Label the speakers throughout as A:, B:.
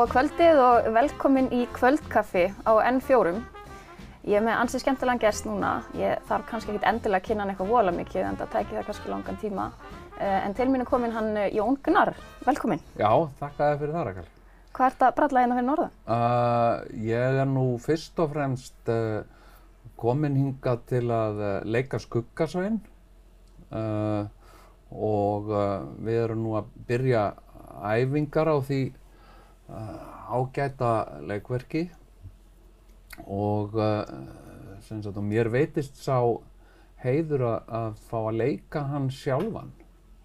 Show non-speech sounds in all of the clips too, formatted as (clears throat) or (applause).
A: Góða kvöldið og velkomin í kvöldkaffi á N4. Ég er með ansið skemmtilegan gest núna. Ég þarf kannski ekkert endilega að kynna hann eitthvað vola mikið en það tækir það kannski langan tíma. Eh, En til mín er komin hann eh, Jón Gunnar. Velkomin.
B: Já, þakka þér fyrir það, Rakel.
A: Hvað ert að bralla hérna fyrir norðan?
B: Uh, ég er nú fyrst og fremst uh, komin hingað til að uh, leika skuggasvein uh, og við erum nú að byrja æfingar á því ágæta leikverki og sem sagt, og mér veitist sá heiður að, að fá að leika hann sjálfan.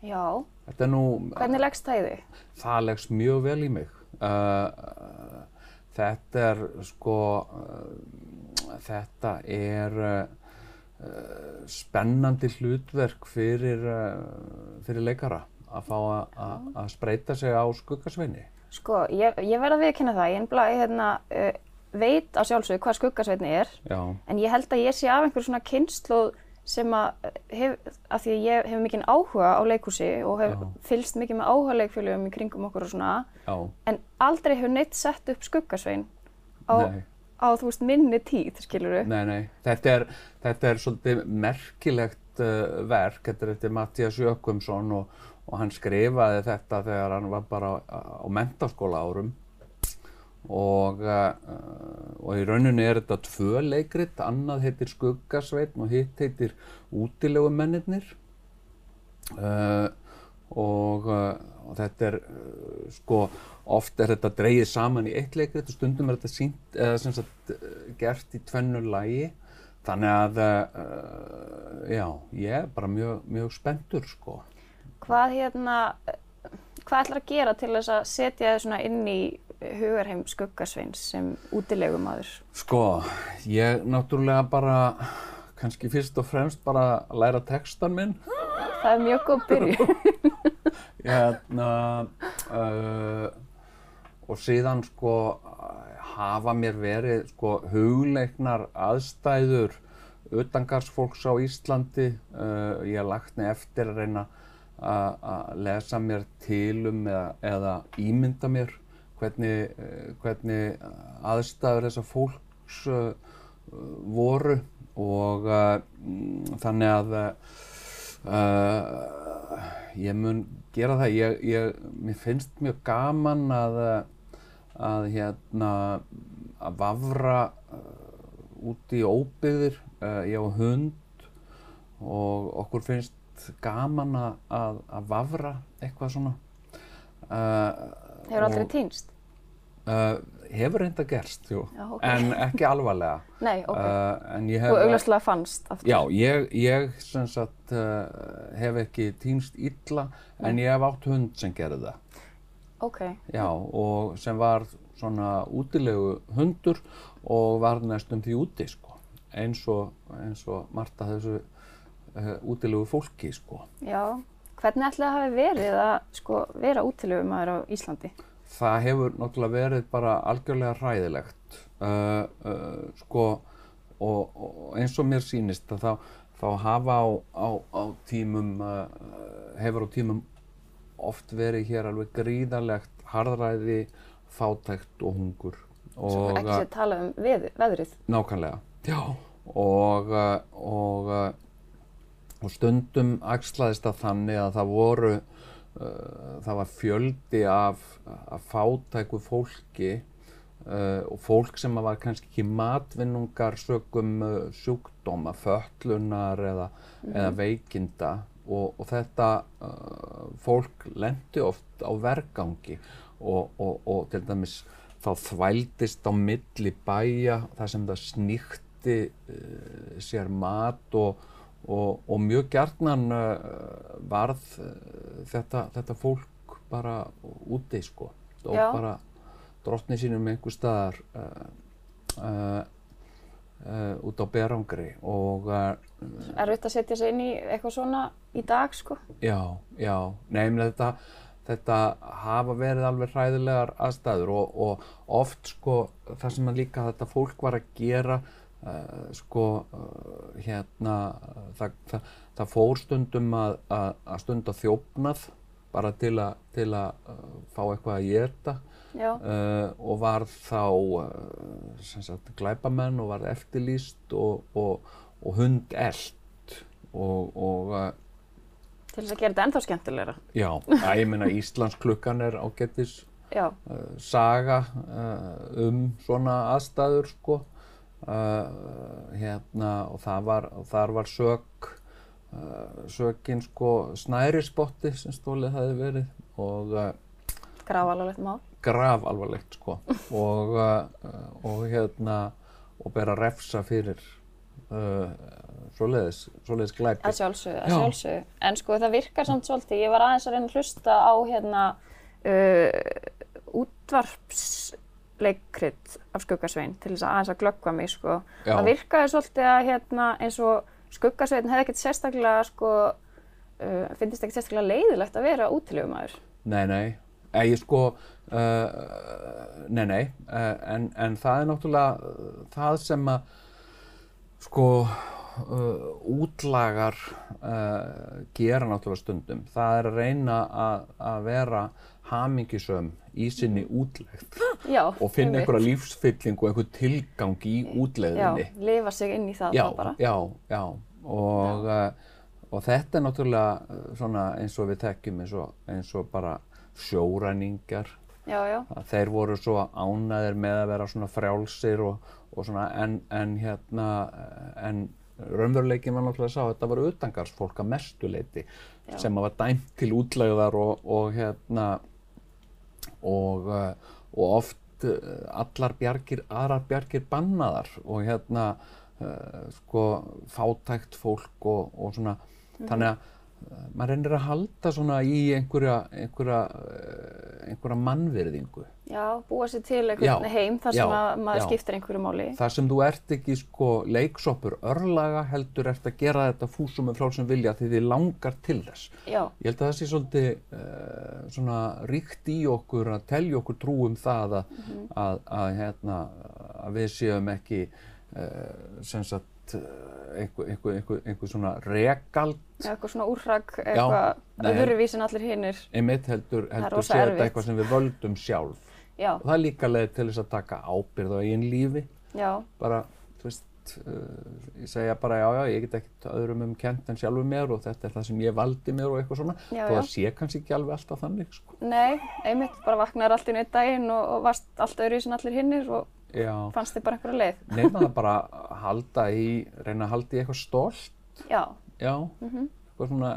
A: Já.
B: Þetta er nú...
A: Hvernig leggst það í þig?
B: það leggst mjög vel í mig. Uh, þetta er sko, uh, þetta er uh, spennandi hlutverk fyrir, fyrir leikara að fá að spreita sig á skuggasveini.
A: Sko, ég, ég verð að viðkynna það. Ég, ennbla, ég hérna, uh, veit á sjálfsögðu hvað skuggasveitni er.
B: Já,
A: En ég held að ég sé af einhver svona kynnslóð sem að hef, að því að ég hef mikinn áhuga á leikhúsi og hef
B: Já.
A: fylgst mikið með áhuga leikfélögum í kringum okkur og svona,
B: já,
A: en aldrei hefur neitt sett upp skuggasvein á, á þú veist, minni tíð, skilur
B: nei, nei. Þetta er, þetta er svolítið merkilegt uh, verk, þetta er eftir Mattias Jökumsson og, og hann skrifaði þetta þegar hann var bara á, mentaskóla árum. Og, uh, og í rauninni er þetta tvö leikrit, annað heitir Skuggasveitn og hitt heitir Útilegumennirnir uh, og, uh, og þetta er sko oft er þetta dreigið saman í eitt leikrit og stundum er þetta sínt, sagt gert í tvennu lægi þannig að uh, já, ég er bara mjög, mjög spenntur sko
A: Hvað hérna, hvað ætlar að gera til þess að setja þið svona inn í hugarheim skuggasveins sem útilegumadur?
B: Sko, ég náttúrulega bara, kannski fyrst og fremst bara að læra textan minn.
A: Það er mjög góð byrju. (laughs)
B: Hérna, uh, og síðan sko hafa mér verið sko hugleiknar aðstæður utangarsfólks á Íslandi. Uh, ég hef lagt nefn eftir að reyna að lesa mér til um eða, eða ímynda mér hvernig, uh, hvernig aðstæður þessa fólks uh, voru og mm, þannig að uh, ég mun gera það. Ég, ég, mér finnst mjög gaman að, að, hérna, að vafra uh, út í óbyggðir. Uh, ég á hund og okkur finnst gaman að, að, að vafra eitthvað svona. Uh,
A: Hefur aldrei
B: og-
A: týnst?
B: Uh, hefur reynda gerst, jú,
A: Já, ok.
B: en ekki alvarlega. (laughs)
A: Nei, ok.
B: Uh,
A: og augljóslega fannst aftur.
B: Já, ég, ég sem sagt hef ekki týnst illa, en ég hef átt hund sem gerði það.
A: Ok,
B: Já, og sem var svona útilegu hundur og var næstum því úti, sko. Eins og, eins og Marta þessu uh, útilegu fólki, sko.
A: já. Hvernig ætli það hafi verið að sko, vera útilegumadur á Íslandi?
B: það hefur náttúrulega verið bara algjörlega hræðilegt uh, uh, sko og, og eins og mér sýnist að þá, þá hafa á, á, á tímum uh, hefur á tímum oft verið hér alveg gríðarlegt harðræði, fátækt og hungur
A: Svo ekki sér tala um veð, veðrið.
B: nákvæmlega já og, og, og stundum axlaðist það þannig að það voru uh, það var fjöldi af, af fátæku fólki uh, og fólk sem var kannski ekki matvinnungar sögum uh, sjúkdóma, fötlunar eða, eða veikinda. Og, og þetta uh, fólk lendi oft á vergangi. Og, og, og til dæmis þá þvældist á milli bæja þar sem það sníkti uh, sér mat og, og, og mjög gjarnan uh, varð uh, þetta, þetta fólk bara úti sko og
A: Já.
B: bara drottni sínum einhver staðar uh, út á berangri og uh,
A: Erfitt að setja sig inn í eitthvað svona í dag, sko.
B: Já, já, nefnilega þetta, þetta hafa verið alveg hræðilegar aðstæður og, og oft sko það sem að líka þetta fólk var að gera uh, sko uh, hérna það, það, það fór stundum að, að, að stunda þjófnað bara til að, til að uh, fá eitthvað að uh, og var þá uh, sagt glæpamenn og var eftirlýst og, og, og hund eld og, og uh,
A: til þess að gera þetta ennþá skemmtilegra.
B: já, að ég meina Íslands klukkan er uh, saga uh, um svona aðstæður sko uh, hérna og það var, þar var sök uh, sökin sko snærisbotti sem stólið hafi verið og uh,
A: grafalvarlegt mál.
B: graf alvarlegt sko (laughs) og, uh, og hérna og bera refsa fyrir svoleiðis, svoleiðis glæpi
A: Að sjálfsögðu, að
B: Já.
A: sjálfsögðu. En sko það virkar samt svolítið, ég var aðeins að reyna að hlusta á hérna uh, útvarpsleikrit af Skuggasvein til þess að aðeins að glöggva mig sko.
B: Já.
A: Það virkaði svolítið að hérna eins og Skuggasvein hefði ekkert sérstaklega sko, uh, finnst ekkert sérstaklega leiðilegt að vera útilegumæður.
B: Nei, nei, ég sko, uh, nei, nei, uh, en, en það er náttúrulega uh, það sem að, sko, uh, útlagar uh, gera náttúrulega stundum. Það er að reyna að vera hamingisöm í sinni útlegð (laughs)
A: Já,
B: og finna einhverja lífsfylling og einhver tilgang í
A: Já,
B: útlegðinni.
A: lifa sig inn í það
B: já,
A: þá bara.
B: já, já, og, uh, og þetta er náttúrulega svona eins og við þekkjum eins og, eins og bara sjóræningar
A: Já, já,
B: að þeir voru svo ánæðir með að vera svona frjálsir og, og svona en, en hérna en raunveruleikin var náttúrulega sá að þetta var utangarsfólk að mestuleiti
A: Já.
B: sem var dæmt til útlegðar og, og hérna og, uh, og oft uh, allar bjargir, aðrar bjargir bannaðar og hérna uh, sko fátækt fólk og, og svona. Þannig að maður reynir að halda svona í einhverja, einhverja, uh, einhverja mannvirðingu
A: já, búa sér til einhvern
B: Já,
A: heim þar
B: já,
A: sem að maður
B: já.
A: skiptir einhverju máli.
B: þar sem þú ert ekki sko leiksoppur örlaga heldur ert að gera þetta fúsum með frálsum vilja því þið langar til þess
A: Já,
B: Ég held að það sé svolítið uh, svona ríkt í okkur að telja okkur trú um það að,
A: Mhm.
B: að, að, hérna, að við séum ekki uh, sem sagt einhver, einhver, einhver, einhver svona regald
A: eitthvað svona úrrag, eitthvað
B: nei.
A: öðruvísi en allir hinnir.
B: einmitt heldur, heldur sé þetta eitthvað sem við völdum sjálf
A: Já,
B: og það er líka leið til þess að taka ábyrð á eigin lífi
A: já,
B: bara, þú veist uh, ég segja bara já, já, ég get ekkert öðrum um kent en sjálfur mér og þetta er það sem ég valdi mér og eitthvað svona
A: Já, já.
B: það sé kannski ekki alveg alltaf þannig sko.
A: nei, einmitt, bara vaknaður allt í neitt daginn og, og varst allt öðruvísi en allir hinnir og
B: já,
A: fannst þið bara einhverja leið.
B: nefna það bara halda í, reyna að halda í eitthvað stolt
A: Já,
B: já,
A: Mhm.
B: eitthvað svona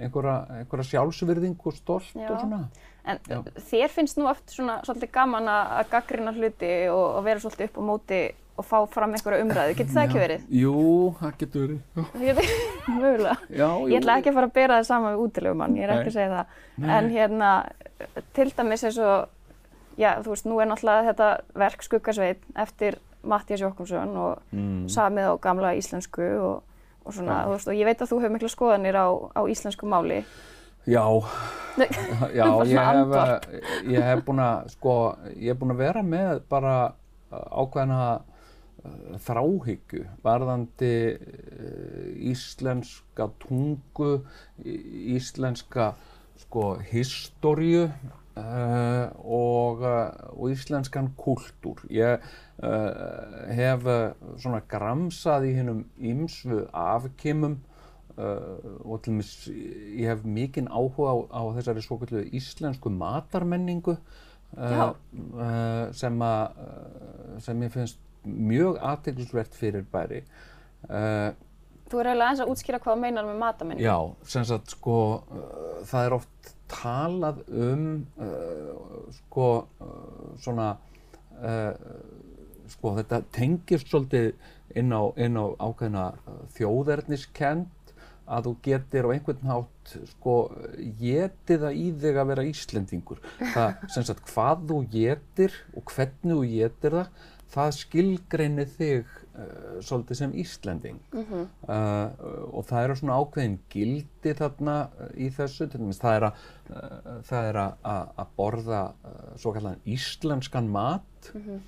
B: einhverja, einhverja sjálfsvirðing og stolt
A: Já.
B: og svona
A: en
B: Já.
A: þér finnst nú oft svona svolítið gaman að gaggrina hluti og, og vera svolítið upp á móti og fá fram einhverja umræðu, getur það ekki verið?
B: Jú, það getur verið jú, (laughs)
A: Ég ætla ekki að fara að bera það saman við útilegumann, ég er ekki
B: Nei.
A: að segja það. En hérna, til dæmis eins og, já, þú veist, nú er náttúrulega þetta verk Skuggasveit eftir Mattias Jokkumsson og
B: mm,
A: samið á gamla íslensku og, og svona,
B: Já.
A: þú veist, og ég veit að þú hefur mikla skoðanir á, á íslensku máli.
B: Já, (laughs) já (laughs) ég hef,
A: andvarp.
B: ég hef búin að, sko, ég hef búin að vera með bara uh, ákveðna uh, þráhyggju varðandi íslenska tungu, íslenska, sko, historiu uh, og, uh, og íslenskan kultúr. Ég uh, hef svona gramsað í hinnum ýmsu afkimum uh, og til dæmis ég hef mikinn áhuga á, á þessari svoköldu íslensku matarmenningu sem uh, sem ég finnst mjög aðteglisvert fyrir bæri
A: þú er eiginlega eins að útskýra hvað meinar með matamenning.
B: Já, sem sagt sko það er oft talað um uh, sko uh, svona uh, sko þetta tengist svolítið inn á, inn á ákveðna uh, þjóðerniskend að þú getur á einhvern hátt sko getið það í þig að vera Íslendingur. Það sem sagt hvað þú getur og hvernig þú getur það það skilgreinir þig uh, svolítið sem Íslending
A: Mhm.
B: uh, og það eru svona ákveðin gildi þarna uh, í þessu, til dæmis það er að, það er að, að, borða svo kallan íslenskan mat
A: Mhm.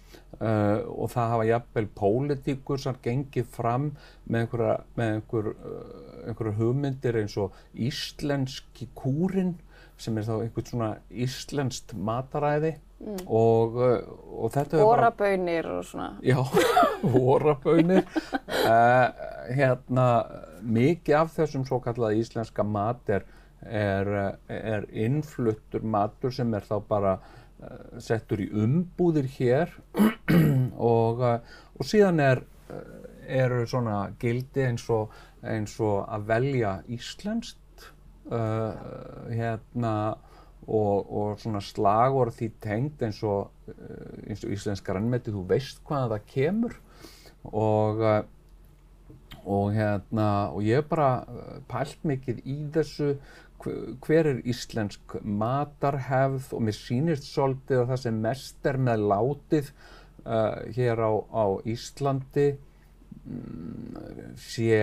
B: uh, og það hafa jafnvel pólitíkur sem gengið fram með einhverja, með einhver, uh, einhverja hugmyndir eins og íslenski kúrin sem er þá einhvern svona íslenskt mataræði og, uh, og þetta hefur bara
A: Orabönir og svona.
B: Já, (laughs) vorabönir. uh, hérna, mikið af þessum svo kallaða íslenska mat er, er, er innfluttur matur sem er þá bara uh, settur í umbúðir hér (clears throat) og, uh, og síðan er, eru svona gildi eins og, eins og að velja íslenskt hérna og, og svona slagur því tengd eins og, uh, eins og íslenska rannmeti, þú veist hvaðan það kemur. Og, uh, og hérna og ég hef bara uh, pælt mikið í þessu hv- hver er íslensk matarhefð? Og mér sýnist svolítið að það sem mest er með látið uh, hér á, á Íslandi mm, sé,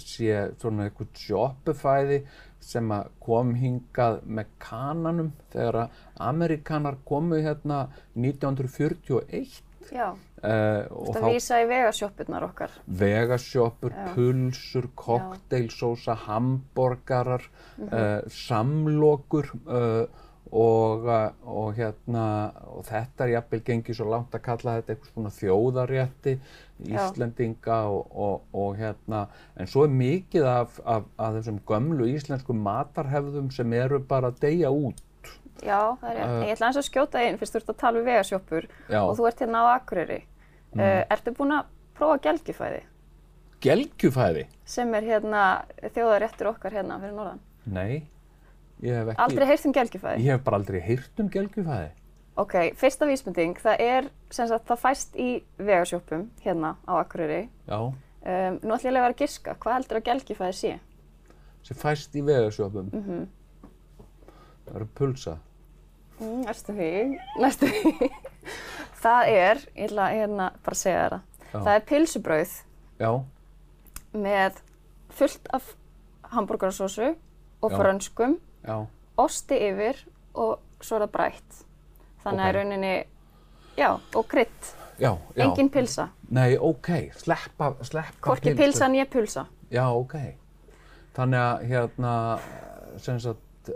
B: sé svona eitthvað sjoppufæði sem kom hingað með kananum þegar að Amerikanar komu hérna 1941
A: Já,
B: uh, og
A: þetta vísa í vegasjoppurnar okkar.
B: vegasjoppur,
A: Já.
B: pulsur, kokteilsósa, hamborgarar,
A: Mhm.
B: uh, samlokur uh, og, uh, og, hérna, og þetta er jafnvel gengið svo langt að kalla þetta eitthvað svona þjóðarétti Íslendinga og, og, og hérna, en svo er mikið af, af, af þessum gömlu íslensku matarhefðum sem eru bara að deyja út.
A: Já, það er rétt.
B: Uh,
A: ég ætla eins að skjóta inn fyrst þú ert að tala við vegasjoppur
B: Já.
A: og þú ert hérna á Akureyri. Uh, ertu búin að prófa gelgjufæði
B: Gelgjufæði?
A: sem er hérna þjóðaréttur okkar hérna fyrir norðan?
B: Nei, ekki,
A: Aldrei heyrt um gelgjufæði?
B: ég hef bara aldrei heyrt um gelgjufæði.
A: Ok, fyrsta vísmynding, það er sem sagt það fæst í vegasjoppum hérna á Akureyri.
B: Já.
A: Um, nú ætlum ég að vera að giska, hvað heldur að gelgjufæði sé?
B: sem fæst í vegasjópum
A: Mhm.
B: það eru pulsa
A: Mm, næstu því, næstu því. (laughs) það er, ég ætla að hérna bara að segja það,
B: Já.
A: það er pilsubrauð
B: já,
A: með fullt af hambúrgarasósu og
B: Já. Já,
A: osti yfir og svo er það brætt. Þannig að
B: Ok.
A: í rauninni, já, og krydd, engin pilsa,
B: nei, ok, sleppa, sleppa
A: hvorki pilsa nýja pulsa.
B: já, ok. Þannig að hérna sem sagt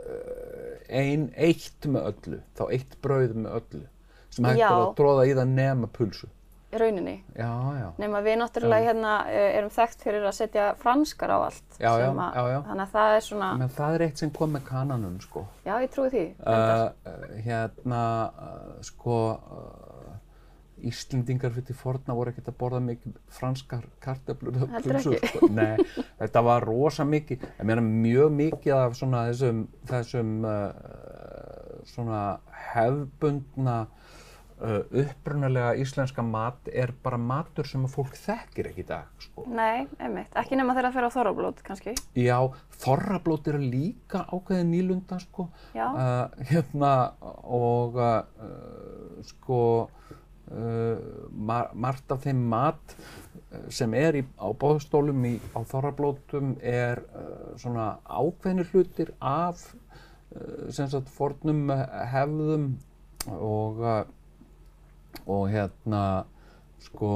B: ein, eitt með öllu þá eitt brauð með öllu sem hægt er að tróða í það nema pulsu
A: rauninni.
B: já, já,
A: Nefn að við náttúrulega hérna eh, erum þekkt fyrir að setja franskar á allt.
B: Já, já,
A: að-
B: já, já.
A: Þannig að það er svona,
B: menn það er eitt sem kom með kananum sko
A: já ég trúi því.
B: uh, hérna uh, sko uh, Íslendingar fyrir forna voru ekkert að borða mikið franskar kartöflur
A: Heldur ekki.
B: sko. Nei, þetta var rosa mikið ég meina mjög mikið af svona þessum, þessum svona hefbundna upprunalega íslenska mat er bara matur sem fólk þekkir ekki í dag sko.
A: Nei, einmitt. Ekki nema þegar það fer á þorrablót kannski.
B: Já, þorrablót eru líka ákveðin nýlunda sko.
A: Já.
B: Uh, hérna og uh, sko uh, mar margt af þeim mat sem er í, á bóðstólum í, á þorrablótum er svona ákveðnir hlutir af sem sagt fornum hefðum og og hérna sko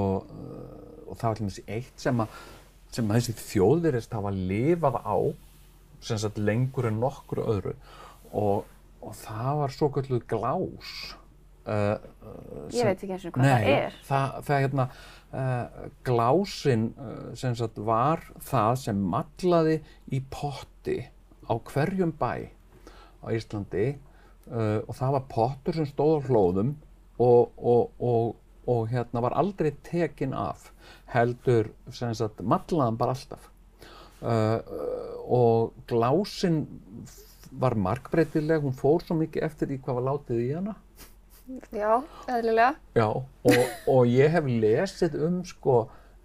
B: og það var til dæmis eitt sem að sem að þessi þjóðverist hafa lifað á sem sagt lengur en nokkru öðru og, og það var svo kalluð glás uh, uh,
A: Ég veit ekki eins og hvað það er.
B: það, það hérna uh, glásin uh, sem sagt var það sem matlaði í potti á hverjum bæ á Íslandi uh, og það var pottur sem stóð á hlóðum og, og, og, og hérna var aldrei tekin af heldur sagt matlaðan bara alltaf uh, og glásin var markbreytileg, hún fór svo mikið eftir því hvað var látið í hana
A: Já, eðlilega.
B: Já, og, og ég hef lesið um sko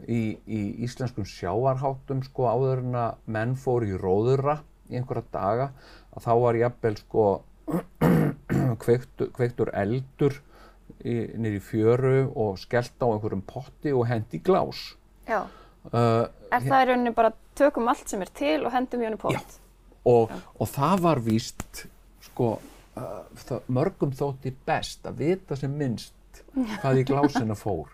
B: í, í íslenskum sjáarháttum sko áður en að menn fóru í róðura í einhverja daga að þá var jafnvel sko (clears throat) kveiktur eldur í fjöru og skellt á einhverjum potti og hendi glás.
A: Já.
B: Uh,
A: Er það í rauninni bara tökum allt sem er til og hendum í henni pott?
B: og, og það var víst sko uh, það, mörgum þótti best að vita sem minnst hvað í (laughs) glásina fór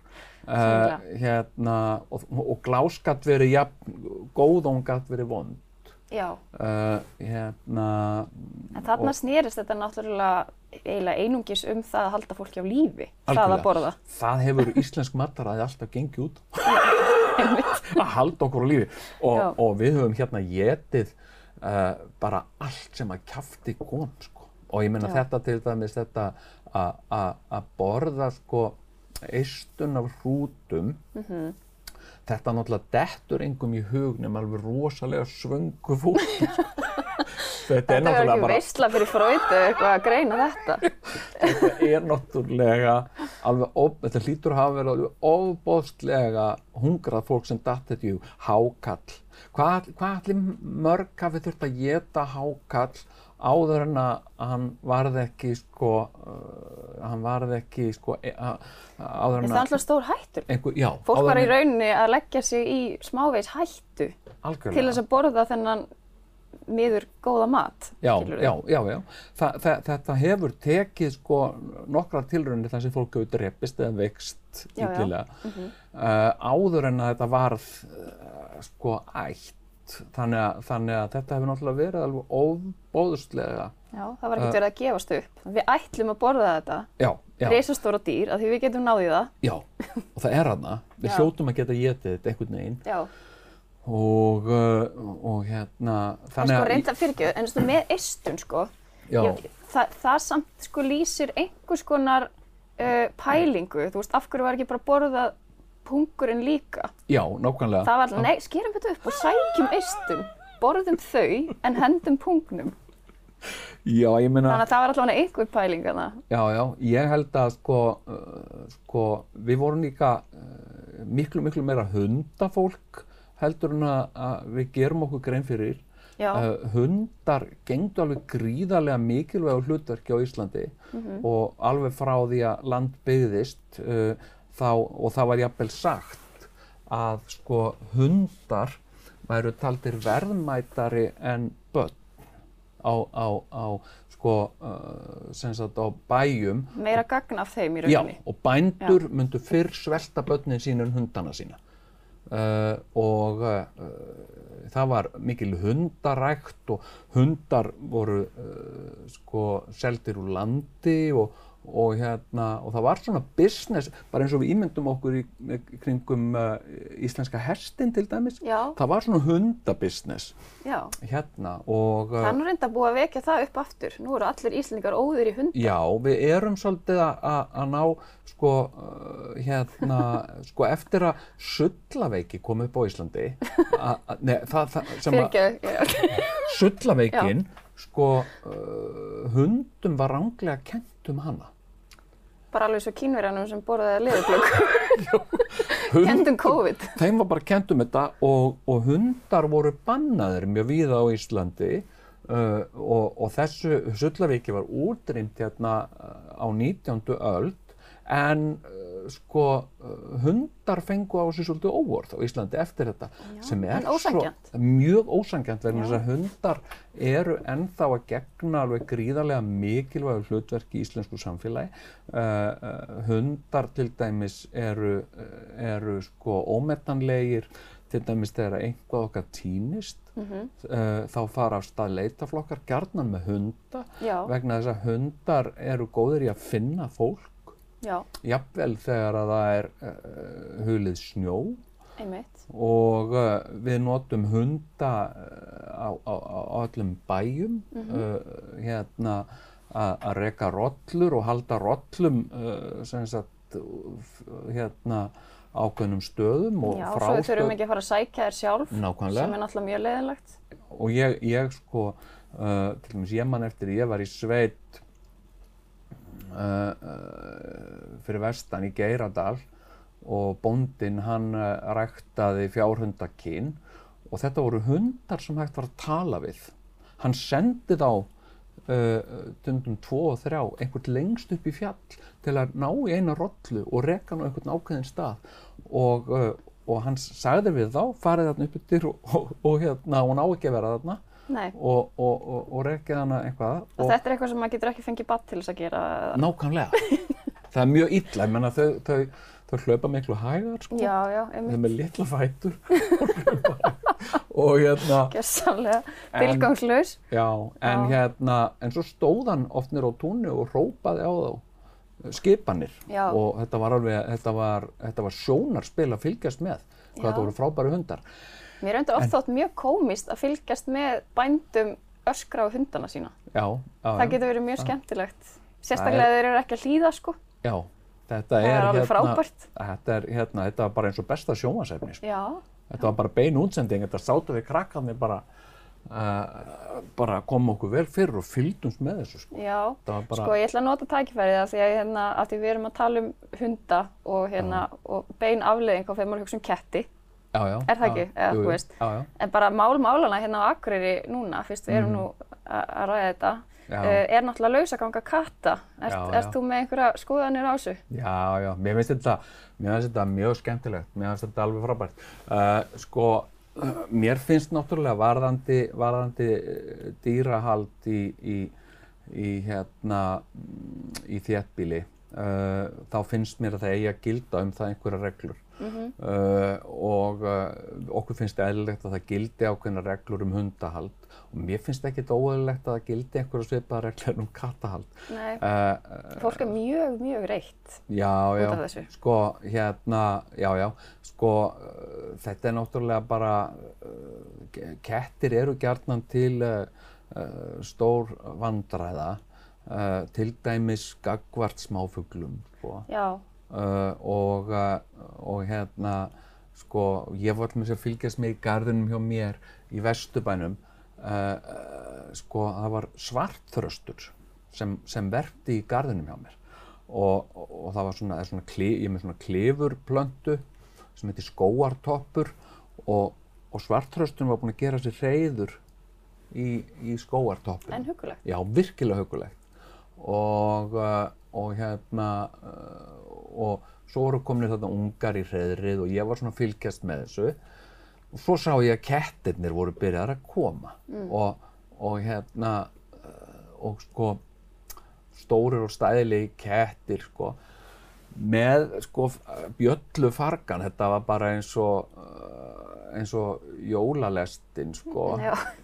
B: uh, hérna og, og glás gatt verið jafn, góð og hún gatt verið vond
A: Já,
B: uh, hérna
A: en þarna snerist þetta náttúrulega einungis um það að halda fólki á lífi, það
B: Algjörlega.
A: að borða.
B: það hefur íslensk mataræði alltaf gengið út (laughs) að halda okkur á lífi og, og við höfum hérna getið uh, bara allt sem að kjafti kom sko. og ég meina
A: Já.
B: þetta til dæmis þetta að- borða sko eistun af hrútum
A: Mhm.
B: Þetta náttúrulega dettur engum í hugnum alveg rosalega svöngu fólk sko. (laughs) þetta er
A: Þetta er
B: náttúrulega
A: ekki
B: bara
A: veistla fyrir fröytu eitthvað að greina þetta. (laughs)
B: þetta er náttúrulega alveg, of, þetta hlýtur að hafa verið alveg ofbóðslega hungrað fólk sem datt þetta í hákall hvað, hvað allir mörg hafi þurft að geta hákall áður en að hann varð ekki sko uh, hann varð ekki sko e, áður
A: En
B: en
A: það er
B: að
A: alltaf stór hættur.
B: einhver, já,
A: Fólk var í rauninni að leggja sig í smávegis hættu
B: algjörlega.
A: til þess að borða þennan miður góða mat.
B: Já, já, já, já. Þa, þa, þetta hefur tekið sko nokkra tilraunir þar sem fólk hefur drepist eða vext
A: Já, já.
B: illilega
A: Mhm.
B: uh, áður en að þetta varð uh, sko ætt þannig að, þannig að þetta hefur náttúrulega verið alveg óbóðslega
A: Já, það var ekkert
B: Uh,
A: verið að gefast upp. Við ætlum að borða þetta, risastóra dýr, af því við getum náðið það.
B: já og það er hana, við hljótum að geta getið þetta einhvern veginn.
A: Já,
B: og, uh, og hérna þannig
A: sko
B: að
A: reynda fyrirgjöð, en sko með eistun sko,
B: já,
A: ég, það, það samt sko lýsir einhvers konar uh, pælingu, þú veist, af hverju var ekki bara borðað pungurinn líka?
B: já, nákvæmlega
A: Það var, nei, skerum þetta upp og sækjum eistun, borðum þau en hendum pungnum.
B: já, ég meina
A: Þannig að það var allavega einhver pæling að það.
B: Já, já, ég held að sko, uh, sko við vorum líka uh, miklu, miklu meira hundafólk heldur en að, við gerum okkur grein fyrir. Uh, hundar gengdu alveg gríðarlega mikilvægu hlutverki á Íslandi
A: Mhm.
B: og alveg frá því að land byggðist uh, þá, og það var jafnvel sagt að sko hundar væru taldir verðmætari en börn á, á, á sko uh, sem sagt á bæjum.
A: Meira gagn af þeim í
B: Já,
A: rauninni.
B: og bændur myndu fyrr svelta börnin sín en hundana sína. Uh, og uh, það var mikil hundarækt og hundar voru uh, sko seldir úr landi og, og hérna og það var svona business bara eins og við ímyndum okkur í, kringum uh, íslenska hestin til dæmis
A: Já,
B: það var svona hundabusiness
A: já.
B: hérna og uh,
A: Það er nú reynda búið að vekja það upp aftur. Nú eru allir Íslendingar óður í hunda.
B: Já, við erum svolítið að- ná sko uh, hérna (laughs) sko eftir að sullaveiki kom upp á Íslandi a, a, ne, það, það sem að
A: Fyrirgjöð,
B: sullaveikinn (laughs) sko hundum var ránglega kent um hana
A: bara alveg svo kínverjanum sem borðaði. (laughs)
B: Hund,
A: Kendum COVID.
B: þeim var bara kent um þetta og, og hundar voru bannaðir mjög víða á Íslandi uh, og, og þessu sullaveiki var útrýmt hérna uh, á 19. öld en uh, sko uh, hundar fengu á sig svolítið óvörð á Íslandi eftir þetta
A: Já,
B: sem er svo mjög ósangjant vegna þess að hundar eru ennþá að gegna alveg gríðarlega mikilvægu hlutverk í íslensku samfélagi. Uh, hundar til dæmis eru, eru sko ómetanlegir. Til dæmis þegar einhvað okkar týnist
A: Mm
B: uh, þá fara af stað leitaflokkar gjarnan með hunda
A: Já,
B: vegna þess að hundar eru góðir í að finna fólk jafnvel þegar að það er uh, hulið snjó.
A: Einmitt.
B: og uh, við notum hunda uh, á, á, á öllum bæjum uh, hérna að reka rollur og halda sem uh, hérna ákveðnum stöðum og
A: Já, svo við
B: frástöð.
A: þurfum ekki að fara að sækja þér sjálf, sem
B: nákvæmlega
A: er náttúrulega mjög leiðinlegt.
B: og ég, ég sko uh, til dæmis ég man eftir ég var í sveit fyrir vestan í Geiradal og bóndinn hann uh, ræktaði fjárhundakinn og þetta voru hundar sem hægt var að tala við. Hann sendi þá uh, tundum tvo og þrjá einhvern lengst upp í fjall til að ná í eina rollu og reka hann á einhvern ákveðin stað. Og, uh, og hann sagði við þá farið þarna upp yfir og, og, og hérna hún á ekki að vera þarna og, og, og, og rekið hana eitthvað
A: og þetta er eitthvað sem maður getur ekki fengið batt til þess að gera.
B: nákvæmlega það er mjög illa, ég menna þau, þau, þau hlaupa miklu hægar sko.
A: Já, já,
B: Þau
A: einmitt.
B: er með litla fætur (laughs) og hérna,
A: Gjössamlega
B: En-
A: tilgangslaus.
B: já, en
A: Já.
B: hérna, en svo stóð hann oft nýr á túnu og rópaði á þá skipanir
A: Já.
B: og þetta var alveg, þetta var, þetta var sjónarspil að fylgjast með hvað
A: Já.
B: þetta voru frábæri hundar.
A: Mér er endur oft þótt mjög komist að fylgjast með bændum öskra á hundana sína.
B: Já, já,
A: Það
B: já.
A: getur verið mjög skemmtilegt. Sérstaklega ef þeir eru ekki að hlýða sko.
B: Já, þetta
A: Það
B: er,
A: er alveg frábært.
B: Þetta er, hérna, þetta var bara eins og besta sjónvarsefni. Sko.
A: Já,
B: Þetta var bara bein útsending, þetta sátu við krakkarnir bara, uh, bara koma okkur vel fyrir og fylgdumst með þessu. Sko.
A: já.
B: Bara,
A: Sko ég ætla að nota tækifærið af því að, hérna, af því við erum að tala um hunda og, hérna, og bein afleðing og þegar maður hugsa um ketti.
B: Já, já.
A: er það
B: já,
A: ekki? Eða, þú veist. En bara mál málana hérna á Akureyri núna, fyrst við erum nú að ræða þetta, uh, er náttúrulega lausaganga katta.
B: Já.
A: þú með einhverja skoðanir á þessu?
B: Já, já, mér finnst þetta, mér finnst þetta mjög skemmtilegt, mér finnst þetta alveg frábært. Uh, sko, mér finnst náttúrulega varðandi, varðandi uh, dýrahald í, í, í, hérna, mm, í þéttbíli, uh, þá finnst mér að það eigi að gilda um það einhverja reglur. Uh, og uh, okkur finnst eðlilegt að það gildi ákveðna reglur um hundahald og mér finnst ekki þetta óeðlilegt að það gildi einhverja svipaða reglur um kattahald.
A: Nei. Fólk er mjög, mjög reitt.
B: Já, já, sko, hérna, já, já, sko, þetta er náttúrulega bara, kettir eru gjarnan til stór vandræða, uh, til dæmis gagvart smáfuglum, sko, uh, og, uh, og hérna, sko, ég var þess að fylgjast með í garðinum hjá mér í Vesturbænum, uh, sko, það var svartþröstur sem, sem verpti í garðinum hjá mér. Og, og, og það var svona, svona ég er með svona klifurplöntu sem heitir skóartoppur og, og svartþröstun var búin að gera sér reyður í, í skóartoppin.
A: en hugulegt.
B: Já, virkilega hugulegt og, uh, og hérna uh, og svo voru komin þarna ungar í hreðrið og ég var svona fylgjast með þessu. Og svo sá ég að kettirnir voru byrjaðar að koma. Og, og hérna uh, og sko stórir og stæðilegi kettir sko. Með sko bjöllu fargan þetta var bara eins og eins og jólalestin sko.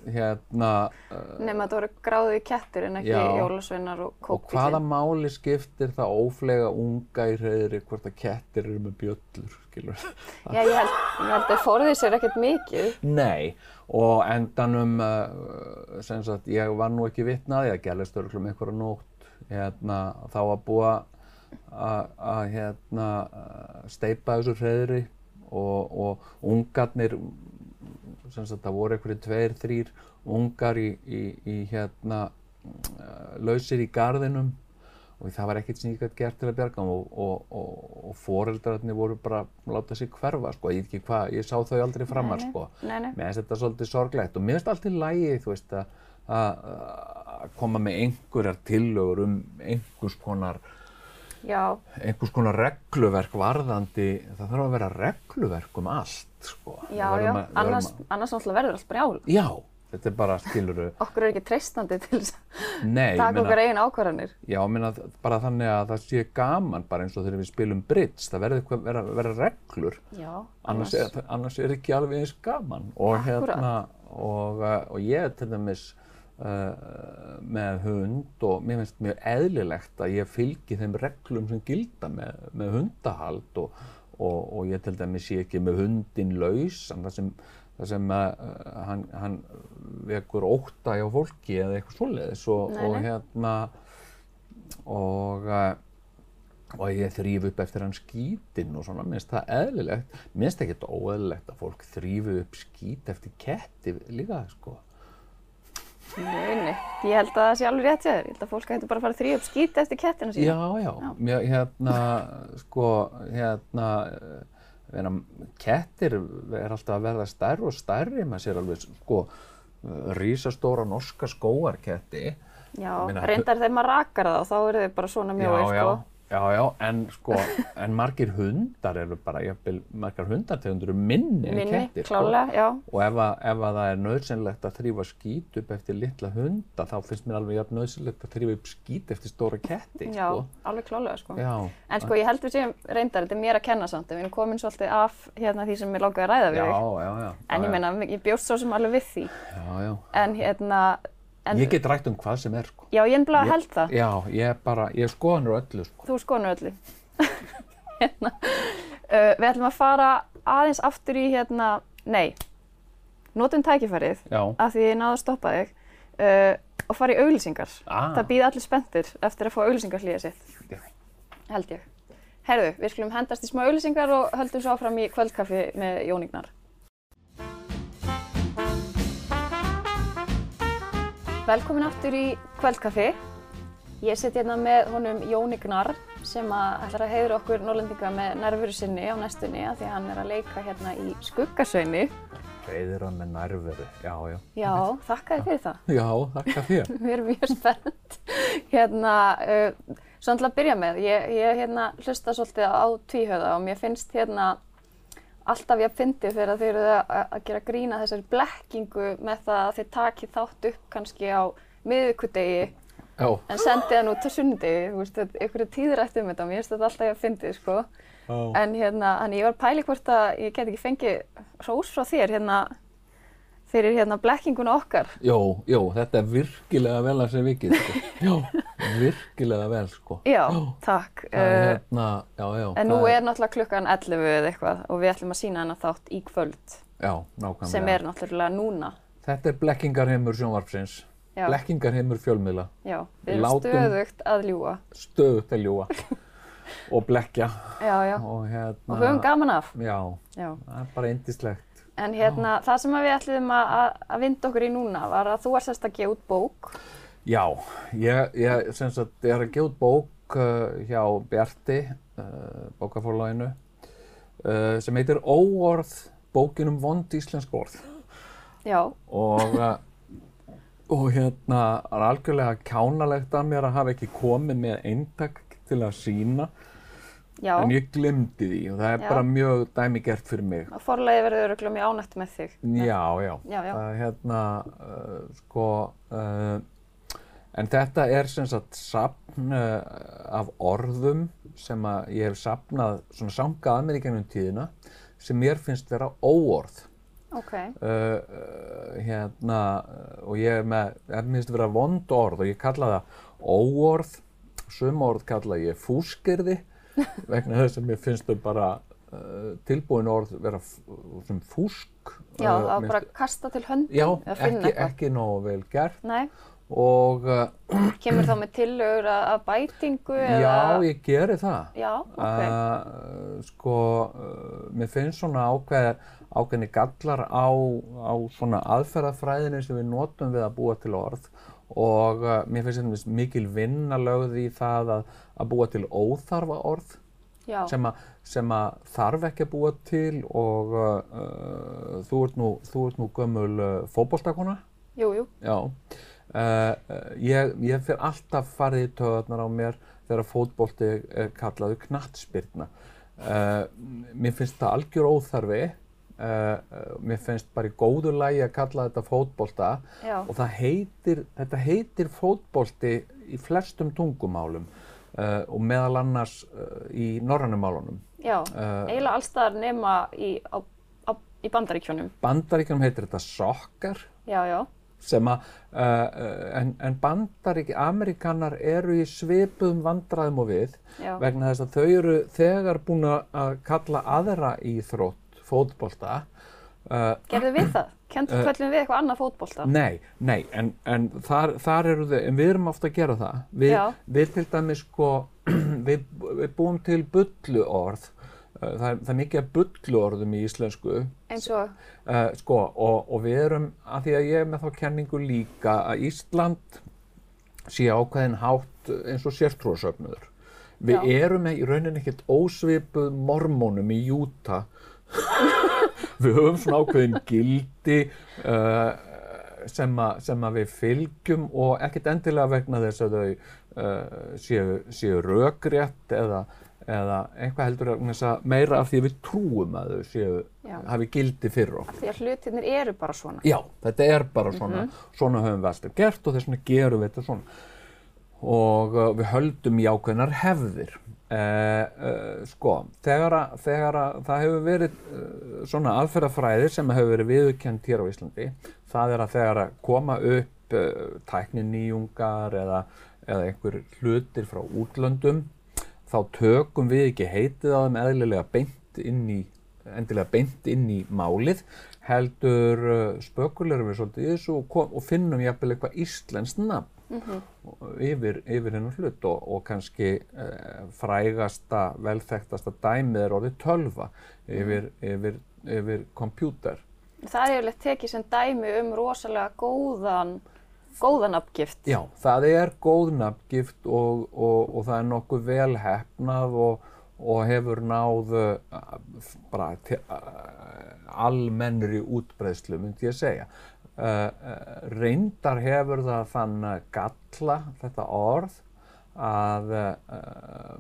B: Hérna uh,
A: Nefn að þetta voru gráði kettir en ekki
B: Já.
A: jólasveinar og
B: og hvaða máli skiptir það óflega unga í hreðri hvort að kettir eru með bjöllur skilur (laughs)
A: Já, ég held, ég held að forðið sér ekkert mikið.
B: Nei, og endanum uh, sem sagt, ég var nú ekki vitnaði að gerðist örglum einhverja nótt. Hérna, þá að búa að hérna uh, steipa þessu hreðri og, og ungarnir sem sagt, það voru einhverju tveir, þrýr ungar í, í, í hérna uh, lausir í garðinum og það var ekkert sem ég gæti gert til að bjarga og, og, og, og foreldrarnir voru bara að láta sig hverfa sko, ég, veit ekki hvað, ég sá þau aldrei framar
A: Nei,
B: sko.
A: Nei, nei.
B: mér finnst þetta svolítið sorglegt og mér finnst allt í lægi þú veist að koma með einhverjar tillögur um einhvers konar
A: Já,
B: einhvers konar regluverk varðandi það þarf að vera regluverk um allt sko.
A: Já, já.
B: að-
A: Annars,
B: að-
A: annars verður allt brjál.
B: já, þetta er bara skiluru
A: Okkur er ekki treystandi til þess að taka okkar eigin ákvarðanir.
B: Já, ég meina bara þannig að það sé gaman bara eins og þegar við spilum bridge, það verður vera, vera reglur,
A: Já,
B: annars annars er ekki alveg eins gaman og hérna og, uh, og ég er til dæmis uh, með hund og mér finnst mjög eðlilegt að ég fylgi þeim reglum sem gilda með, með hundahald og, og, og ég til dæmis sé ekki með hundin lausan það sem, það sem uh, hann, hann vekur ótta hjá fólki eða eitthvað svoleiðis og, og hérna og uh, og ég þrýf upp eftir hann skítinn og svona, mér finnst það eðlilegt. Mér finnst ekkert óeðlilegt að fólk þrýfi upp skít eftir ketti líka, sko
A: Nei, nei. Ég held að það sé alveg rétt þér. Ég held að fólk hættu bara að fara upp skýta eftir kettina sína.
B: Já, já, Mér, hérna, sko, hérna, eh, veina, kettir er alltaf að verða stærri og stærri, maður sér alveg, sko, rísastóra norska skóarketti.
A: Já,
B: Ég meina,
A: reyndar þegar maður rakar það og þá eru þau bara svona mjóir,
B: já, já,
A: sko.
B: Já, já, en sko, (laughs) en margir hundar eru bara, jafnvel, margar hundartegundur eru minni, en
A: minni,
B: kettir,
A: klálega, já.
B: Og ef að, ef að það er nöðsynlegt að þrýfa skít upp eftir litla hunda, þá finnst mér alveg jafn nöðsynlegt að þrýfa upp skít eftir stóra ketti,
A: Já,
B: sko.
A: alveg klálega, sko.
B: Já,
A: En sko, ég held við séum reyndar, þetta er mér að kenna samt, við erum komin svolítið af hérna því sem ég langaði að ræða við
B: já, já, já.
A: En
B: já,
A: ég meina, ég bjóst svo sem alveg við því.
B: Já, já.
A: En hérna, en,
B: Ég get rætt um hvað sem er, sko.
A: já, ég er bara
B: Ég-
A: held það.
B: Já, ég er bara, ég er skoðanur öllu, sko.
A: Þú skonur öllu. (laughs) hérna, uh, við ætlum að fara aðeins aftur í hérna, nei, notum tækifærið
B: Já.
A: af því ég náðu að stoppa þig uh, og fara í auglýsingar.
B: Ah.
A: Það býða allir spenntir eftir að fá auglýsingarhlýja sitt,
B: Já.
A: held ég. Herðu, við skulum hendast í smá auglýsingar og höldum svo áfram í kvöldkaffi með Jóníknar. Velkomin aftur í kvöldkaffi. Ég sitt hérna með honum Jóni Gnarr sem að ætlar að heiðra okkur Norrlendinga með nærveru sinni á næstunni af því að hann er að leika hérna í Skuggasveini.
B: Hann með nærveru, já, já.
A: Já, þakka þér fyrir það.
B: Já, þakka þér. (laughs)
A: Við erum mjög spennt. Hérna, uh, svo til að byrja með, ég, ég hérna, hlusta svolítið á tvíhöða og mér finnst hérna alltaf ég að fyndi þegar þeir eru að, að gera grína þessari blekkingu með það að þeir taki þátt upp kannski á miðvikudegi
B: Já,
A: en sendi hann út á sunnudegi, þú veist, einhverju tíðir eftir um þetta, mér finnst þetta alltaf ég að fyndi, sko.
B: já.
A: En hérna, þannig ég var að pæli hvort að ég get ekki fengið hrós frá þér hérna fyrir hérna blekkinguna okkar.
B: Jó, jó, þetta er virkilega vel að segja vikið, sko. (laughs) Já, virkilega vel, sko.
A: Já, takk.
B: Það er
A: Uh,
B: hérna, já, já.
A: En nú er náttúrulega klukkan 11 eða eitthvað og við ætlum að sína hennar þátt í kvöld
B: Já, nákvæmlega.
A: sem er náttúrulega núna.
B: Þetta er blekkingarheimur sjónvarpsins.
A: Já,
B: Blekkingarheimur fjölmiðla.
A: já, við erum
B: Látum-
A: stöðugt að ljúga.
B: Stöðugt að ljúa (laughs) og blekja.
A: Já, já,
B: Og hérna...
A: og höfum gaman af.
B: Já,
A: Já.
B: það er bara indislegt.
A: En hérna, það sem að við ætlum að, að- að vinda okkur í núna var að þú er sérst að gefa út bók.
B: Já, ég, ég sem sagt, er að gefa út bók uh, hjá Bjarti, uh, bókafórlæginu, uh, sem heitir Óorð, bókin um vond íslensk orð.
A: Já,
B: Og, uh, og hérna, það er algjörlega kjánalegt að mér að hafa ekki komið með eintak til að sína,
A: já,
B: en ég glemdi því og það er
A: Já.
B: bara mjög dæmigert fyrir mig.
A: og forlegi verður örugglega mjög ánægt með þig.
B: Já, já.
A: Já, já.
B: Það hérna, uh, sko, uh, en þetta er sem sagt sapn uh, af orðum sem að ég hef sapnað svona sangað að mér í gennum tíðina sem mér finnst vera óorð.
A: Ok,
B: Uh, uh, hérna, uh, og ég er með, ég finnst vera vond orð og ég kalla það óorð, sum orð kalla ég fúskirði vegna þess að mér finnst þau bara uh, tilbúin orð vera sem fúsk.
A: já,
B: uh,
A: það var bara að kasta til höndum
B: Já,
A: eða finna
B: ekki,
A: eitthvað.
B: ekki nógu vel gert
A: Nei,
B: og uh, (clears throat)
A: kemur þá með tillögur að, að bætingu eða?
B: já, ég geri það.
A: Já, ok.
B: Uh, sko, uh, mér finnst svona ákveð, ákveðni gallar á, á svona aðferðafræðinu sem við notum við að búa til orð og uh, mér finnst þetta mikil vinna lögð í það að, að búa til óþarfa orð sem, að, sem að þarf ekki að búa til og uh, uh, þú, ert nú, þú ert nú gömul uh, fótboltakona.
A: jú, jú,
B: Já, uh, ég, ég fyrir alltaf farið í töðarnar á mér þegar fótbolti er kallaðu knattspyrna. Mér finnst það algjör óþarfi, uh, mér finnst bara í góðu lagi að kalla þetta fótbolta
A: já,
B: og það heitir, þetta heitir fótbolti í flestum tungumálum uh, og meðal annars uh, í norrænumálunum.
A: já. Eiginlega allstaðar nema í, á, á, í bandaríkjónum.
B: Bandaríkjum heitir þetta sokkar
A: Já, já,
B: sem að, en, en bandarík, Amerikanar eru í svipuðum vandræðum og við
A: já,
B: vegna þess að þau eru þegar búin að kalla aðra íþrótt fótbolta. Uh,
A: gerðu við það? Kendu
B: Uh,
A: við eitthvað annað fótbolta?
B: nei, nei, en, en þar, þar eru þau, en við erum ofta að gera það. Við, við til dæmis sko, (clears throat) við, við búum til bulluorð. Uh, það, er, það er mikið bulluorðum í íslensku
A: Eins og,
B: Uh, sko, og, og við erum, að því að ég er með þá kenningu líka að Ísland sé ákveðin hátt eins og sértrúasöfnuður. Við
A: Já.
B: erum í rauninni ekkert ósvipuð mormónum í Júta. (laughs) við höfum svona ákveðin gildi uh, sem, a, sem að við fylgjum og ekkert endilega vegna þess að þau uh, séu, séu rökrétt eða, eða eitthvað heldur meira af því að við trúum að þau séu, hafi gildi fyrir okkur.
A: Því að hlutirnir eru bara svona.
B: Já, þetta er bara svona, svona höfum við alltaf gert og þess vegna gerum við þetta svona. Og uh, við höldum í ákveðnar hefðir. Uh, uh, sko, þegar, að, þegar að það hefur verið uh, svona aðferðafræði sem hefur verið viðurkend hér á Íslandi, það er að þegar að koma upp tækninýjungar eða, eða einhver hlutir frá útlöndum, þá tökum við ekki heitið á þeim eðlilega beint inn í endilega beint inn í málið heldur spökulegur við svolítið í þessu og, kom, og finnum jafnvel eitthvað íslenskt nafn yfir, yfir hennar hlut og, og kannski uh, frægasta, velþektasta dæmið er orðið tölva yfir, yfir, yfir kompjúter.
A: Það er yfirleitt tekið sem dæmi um rosalega góðan, góðan uppgift.
B: Já, það er góð nafngift og, og, og það er nokkuð vel hefnað og, og hefur náð uh, bara uh, almennri útbreiðslu, myndi ég segja. Uh, uh, reyndar hefur það þann uh, galla, þetta orð, að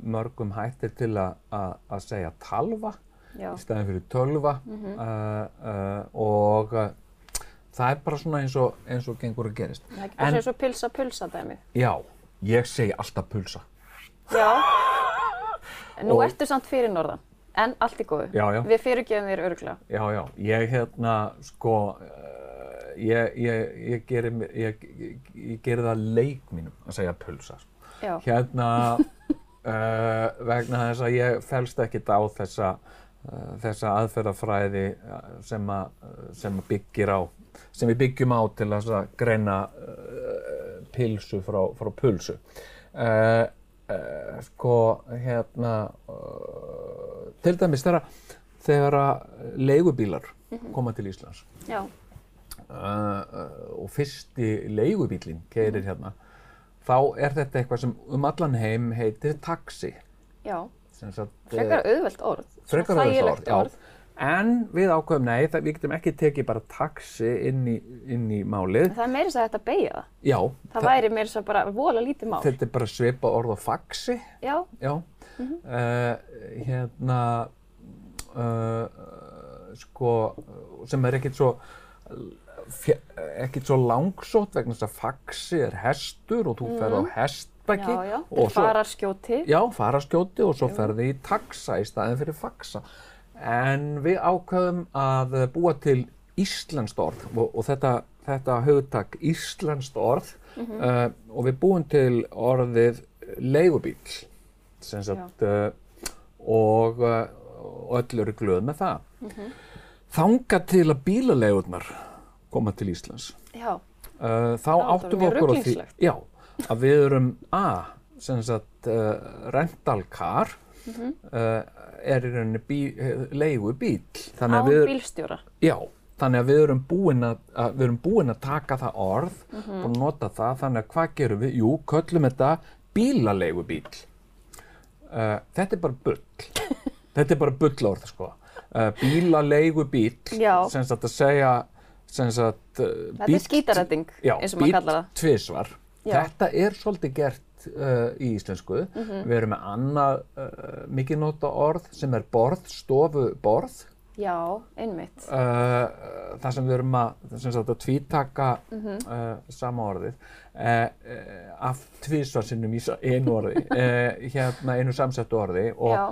B: mörgum hættir til að, segja talva
A: Já.
B: í staðin fyrir tölva uh, uh, og það er bara svona eins og, eins og gengur að gerist.
A: Það er ekki bara
B: En-
A: sem svo pilsa pilsa dæmi.
B: Já, ég segi alltaf pulsa.
A: Já. (laughs) Nú
B: Og-
A: ertu samt fyrir norðan. En allt í góðu. Við fyrirgefum þér öruglega.
B: Já, já, ég hérna, sko, ég, ég, ég geri, geri það leik mínum að segja pulsa. sko.
A: Já.
B: Hérna, (laughs) uh, vegna þess að ég fælst ekkit á þessa, uh, þessa aðferðafræði uh, sem, að, sem að byggir á, sem við byggjum á til að greina uh, pilsu frá, frá pulsu. Uh, uh, sko, hérna, uh, til dæmis þegar, þegar að leigubílar koma til Íslands
A: Já.
B: Uh, og fyrsti leigubílinn keirir hérna, þá er þetta eitthvað sem um allan heim heitir taxi.
A: Já. Frekar
B: eh,
A: auðvelt orð.
B: Frekar auðvelt orð, já. En við ákveðum, nei, það, við getum ekki tekið bara taxi inn í, inn í málið.
A: Það er meira þess að þetta beigja það.
B: Já,
A: Það væri meira þess að bara vola lítið mál.
B: þetta er bara svipa orð á faxi.
A: Já.
B: Já, uh, hérna, uh, sko, sem er ekkert svo, ekkert svo langsótt vegna þess að faxi er hestur og þú ferð á hestbæki.
A: Já, já.
B: og svo-
A: farar skjóti.
B: Já, faraskjóti og svo ferði í taxa í staðin fyrir faxa. En við ákveðum að búa til íslenskt orð og, og þetta, þetta hugtak íslenskt orð uh, og við búum til orðið leigubíl sagt, uh, og, uh, öll eru glöð með það. Þanga til að bílaleigurnar koma til Íslands.
A: Já.
B: uh, þá
A: Já,
B: áttum við okkur á því já, að við erum A, sem sagt uh, rental car
A: Mhm.
B: uh, er í rauninni bí, leigu bíl þannig að við,
A: bílstjóra.
B: já, þannig að við erum búin að, að erum búin að taka það orð
A: Mhm.
B: og nota það, þannig að hvað gerum við? Jú, köllum þetta bílalegu bíl uh, þetta er bara bull. (laughs) Þetta er bara bullorð sko. Uh, bílalegu bíl sem sagt að segja sagt uh,
A: Þetta er skítarætting,
B: Já,
A: eins og maður kallar það.
B: tvisvar.
A: Já.
B: Þetta er svolítið gert uh, í íslensku.
A: Mhm.
B: Við erum með annað uh, mikið nota orð sem er borð, stofu borð.
A: Já, einmitt.
B: Það sem við erum að, að tvítaka
A: Mhm.
B: uh, sama orðið af tvisvar sinnum í einu orði, (laughs) hérna einu samsettu orði og
A: Já.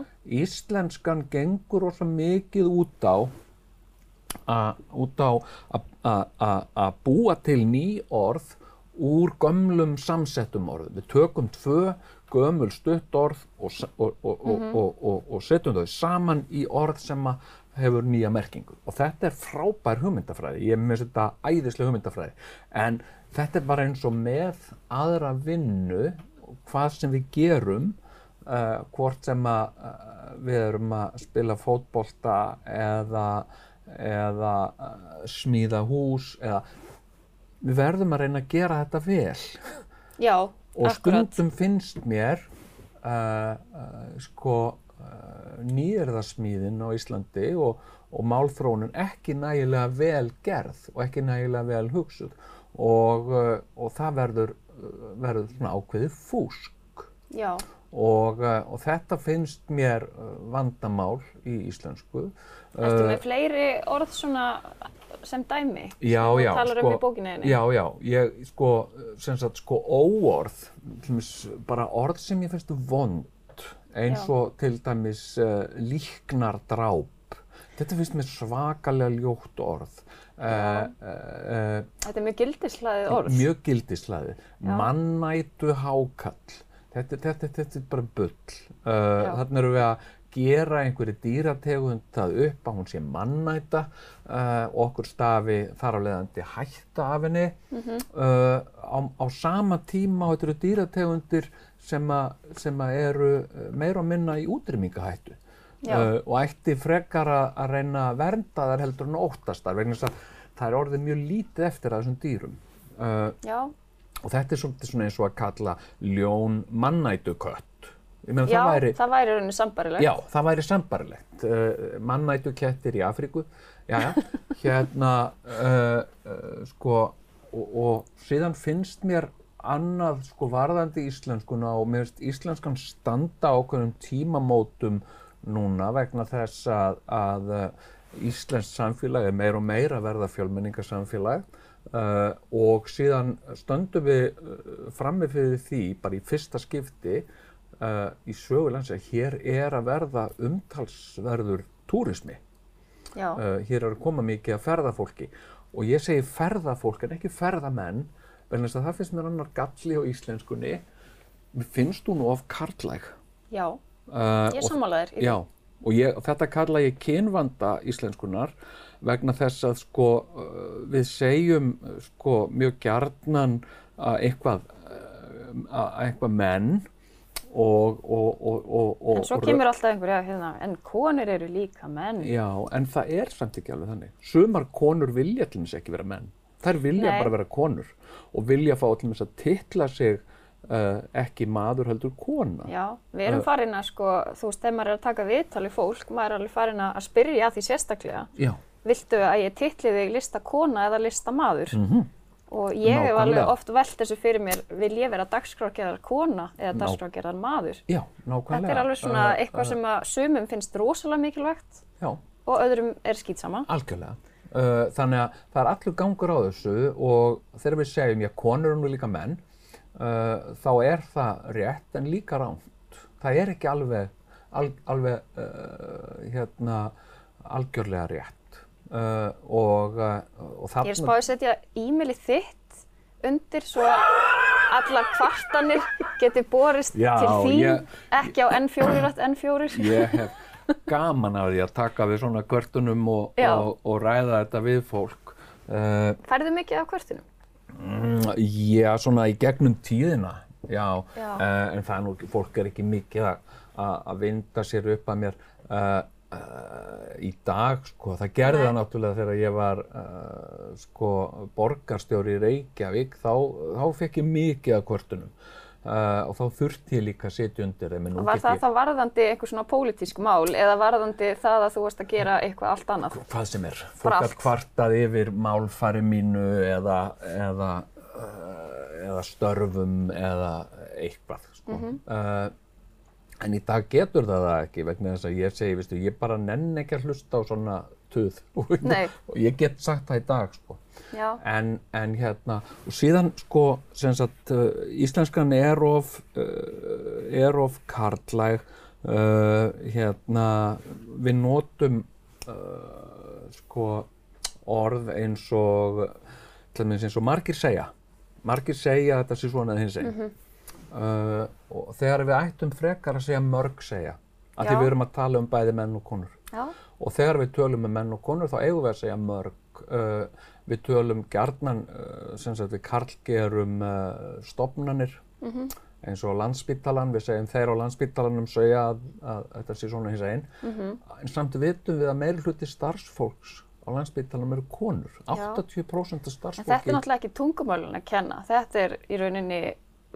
B: íslenskan gengur rosa mikið út á út á að- búa til ný orð úr gömlum samsettum orðum. Við tökum tvö gömul stutt orð og, s- og, og, og, og, og, og setjum þau saman í orð sem hefur nýja merkingu. Og þetta er frábær hugmyndafræði. Ég með þetta æðislega hugmyndafræði. En þetta er bara eins og með aðra vinnu, hvað sem við gerum, uh, hvort sem að uh, við erum að spila fótbolta eða, eða uh, smíða hús eða við verðum að reyna að gera þetta vel.
A: Já,
B: og
A: akkurat.
B: stundum finnst mér uh, uh, sko uh, nýjörðasmíðin á Íslandi og, og málþróunum ekki nægilega vel gerð og ekki nægilega vel hugsuð. Og, og það verður, verður svona ákveðið fúsk.
A: Já,
B: og, uh, og þetta finnst mér uh, vandamál í íslensku.
A: ertu
B: Uh,
A: með fleiri orð svona sem dæmi?
B: Já, já,
A: þú talar
B: sko,
A: um í bókinni þinni?
B: Já, já, ég, sko, sem sagt, sko, óorð, dæmis, bara orð sem ég finnst vond, eins
A: Já.
B: og til dæmis uh, líknardráp, þetta finnst mér svakalega ljótt orð. Uh, uh,
A: Þetta er mjög gildislaðið orð.
B: mjög gildislæði,
A: Já.
B: mannætu hákall, þetta, þetta, þetta er bara bull. Uh, þarna erum við að gera einhverju dýrategund það upp að hún sé mannæta uh, okkur stafi þar á leiðandi hætta af henni.
A: Mhm.
B: uh, á, á sama tíma þetta eru dýrategundir sem, a, sem a eru meira og minna í útrýmingahættu.
A: Já.
B: Uh, og ætti frekar að reyna að vernda þær heldur en óttastar vegna þess að það er orðið mjög lítið eftir þessum dýrum. Uh,
A: Já,
B: og þetta er svona eins og að kalla ljón mannætu kött. Meina
A: já,
B: það væri,
A: það væri rauninni sambarilegt.
B: já, það væri sambarilegt. Uh, mannætu kettir í Afríku, já, já, (laughs) hérna, uh, uh, sko, og, og síðan finnst mér annað sko varðandi íslenskuna og mér finnst íslenskan standa á okkurum tímamótum núna vegna þess að, að íslensk samfélag er meira og meira að verða fjölmenningarsamfélag uh, og síðan stöndum við uh, frammi fyrir því bara í fyrsta skipti uh, í sögulands að hér er að verða umtalsverður túrismi. Uh, hér er að koma mikið að ferðafólki og ég segi ferðafólk en ekki ferðamenn að það finnst mér annar galli á íslenskunni. Finnst hún of karlæg.
A: já, ég sammála þér.
B: Já, og ég, þetta kalla ég kynvanda íslenskunar vegna þess að sko uh, við segjum uh, sko mjög gjarnan að eitthvað, uh, að eitthvað menn og, og, og, og, og
A: En svo
B: og-
A: kemur alltaf einhver, já, hérna, en konur eru líka menn.
B: Já, en það er samt ekki alveg þannig. Sumar konur vilja til þess ekki vera menn. Þær vilja
A: Nei.
B: bara vera konur og vilja fá til þess að titla sig uh, ekki maður heldur kona.
A: Já, við erum
B: Uh,
A: farin að sko, þú veist, þegar maður er að taka viðtal við fólk, maður er alveg farin að spyrja því sérstaklega.
B: Já.
A: Viltu að ég titli þig lista kona eða lista maður?
B: Mm
A: Og ég hef alveg oft velt þessu fyrir mér, vil ég vera dagskrágerðar kona eða dagskrágerðar maður?
B: Já, nákvæmlega.
A: Þetta er alveg svona
B: Uh,
A: eitthvað sem að sumum finnst rosalega mikilvægt
B: Já,
A: og öðrum er skýtsama.
B: algjörlega. Uh, þannig að það er allur gangur á þessu og þegar við segjum, já, konur nú líka menn, uh, þá er það rétt en líka ránt. Það er ekki alveg, al, alveg uh, hérna, algjörlega rétt. Uh, og, uh, og
A: Ég er spáðið að setja e-mailið þitt undir svo að allar kvartanir geti borist
B: Já,
A: til þín,
B: ég-
A: ekki á N4 rætt N4.
B: ég hef gaman af því að taka við svona kvörtunum og, og, og ræða þetta við fólk. Uh,
A: Færðu mikið af kvörtunum?
B: Mm, Já, svona í gegnum tíðina, já,
A: Já.
B: Uh, en það er nú, fólk er ekki mikið að- vinda sér upp að mér uh, í dag, sko, það gerði það náttúrulega þegar ég var, uh, sko, borgarstjóri í Reykjavík, þá, þá fekk ég mikið af kvörtunum. Uh, og þá þurfti ég líka að sitja undir þeim,
A: Var það
B: ég,
A: þá varðandi einhver svona pólitísk mál eða varðandi það að þú varst að gera eitthvað allt annað?
B: hvað sem er, fólk að kvartað yfir málfari mínu eða, eða, uh, eða störfum eða eitthvað sko. uh, en í dag getur það það ekki vegna þess að ég segi, veistu, ég bara nenn ekki að hlusta á svona (laughs)
A: Nei.
B: og ég get sagt það í dag sko. En, en hérna og síðan sko sagt, uh, íslenskan er of uh, er of karlæg uh, hérna við notum uh, sko orð eins og eins og margir segja. Margir segja að þetta sé svona hins einn uh, og þegar við ættum frekar að segja mörg segja af því
A: Já.
B: við erum að tala um bæði menn og konur.
A: Já,
B: og þegar við tölum um menn og konur þá eigum við að segja mörg uh, við tölum gjarnan uh, sem sagt við karlgerum stopnanir
A: Mhm.
B: eins og landsbítalan, við segjum þeir á landsbítalanum segja að, að þetta sé svona hins einn
A: Mhm.
B: en samt vitum við að meiri hluti starfsfólks á landsbítalanum eru konur. 80% af
A: en þetta
B: starfsfólki
A: er náttúrulega ekki tungumálun að kenna, þetta er í rauninni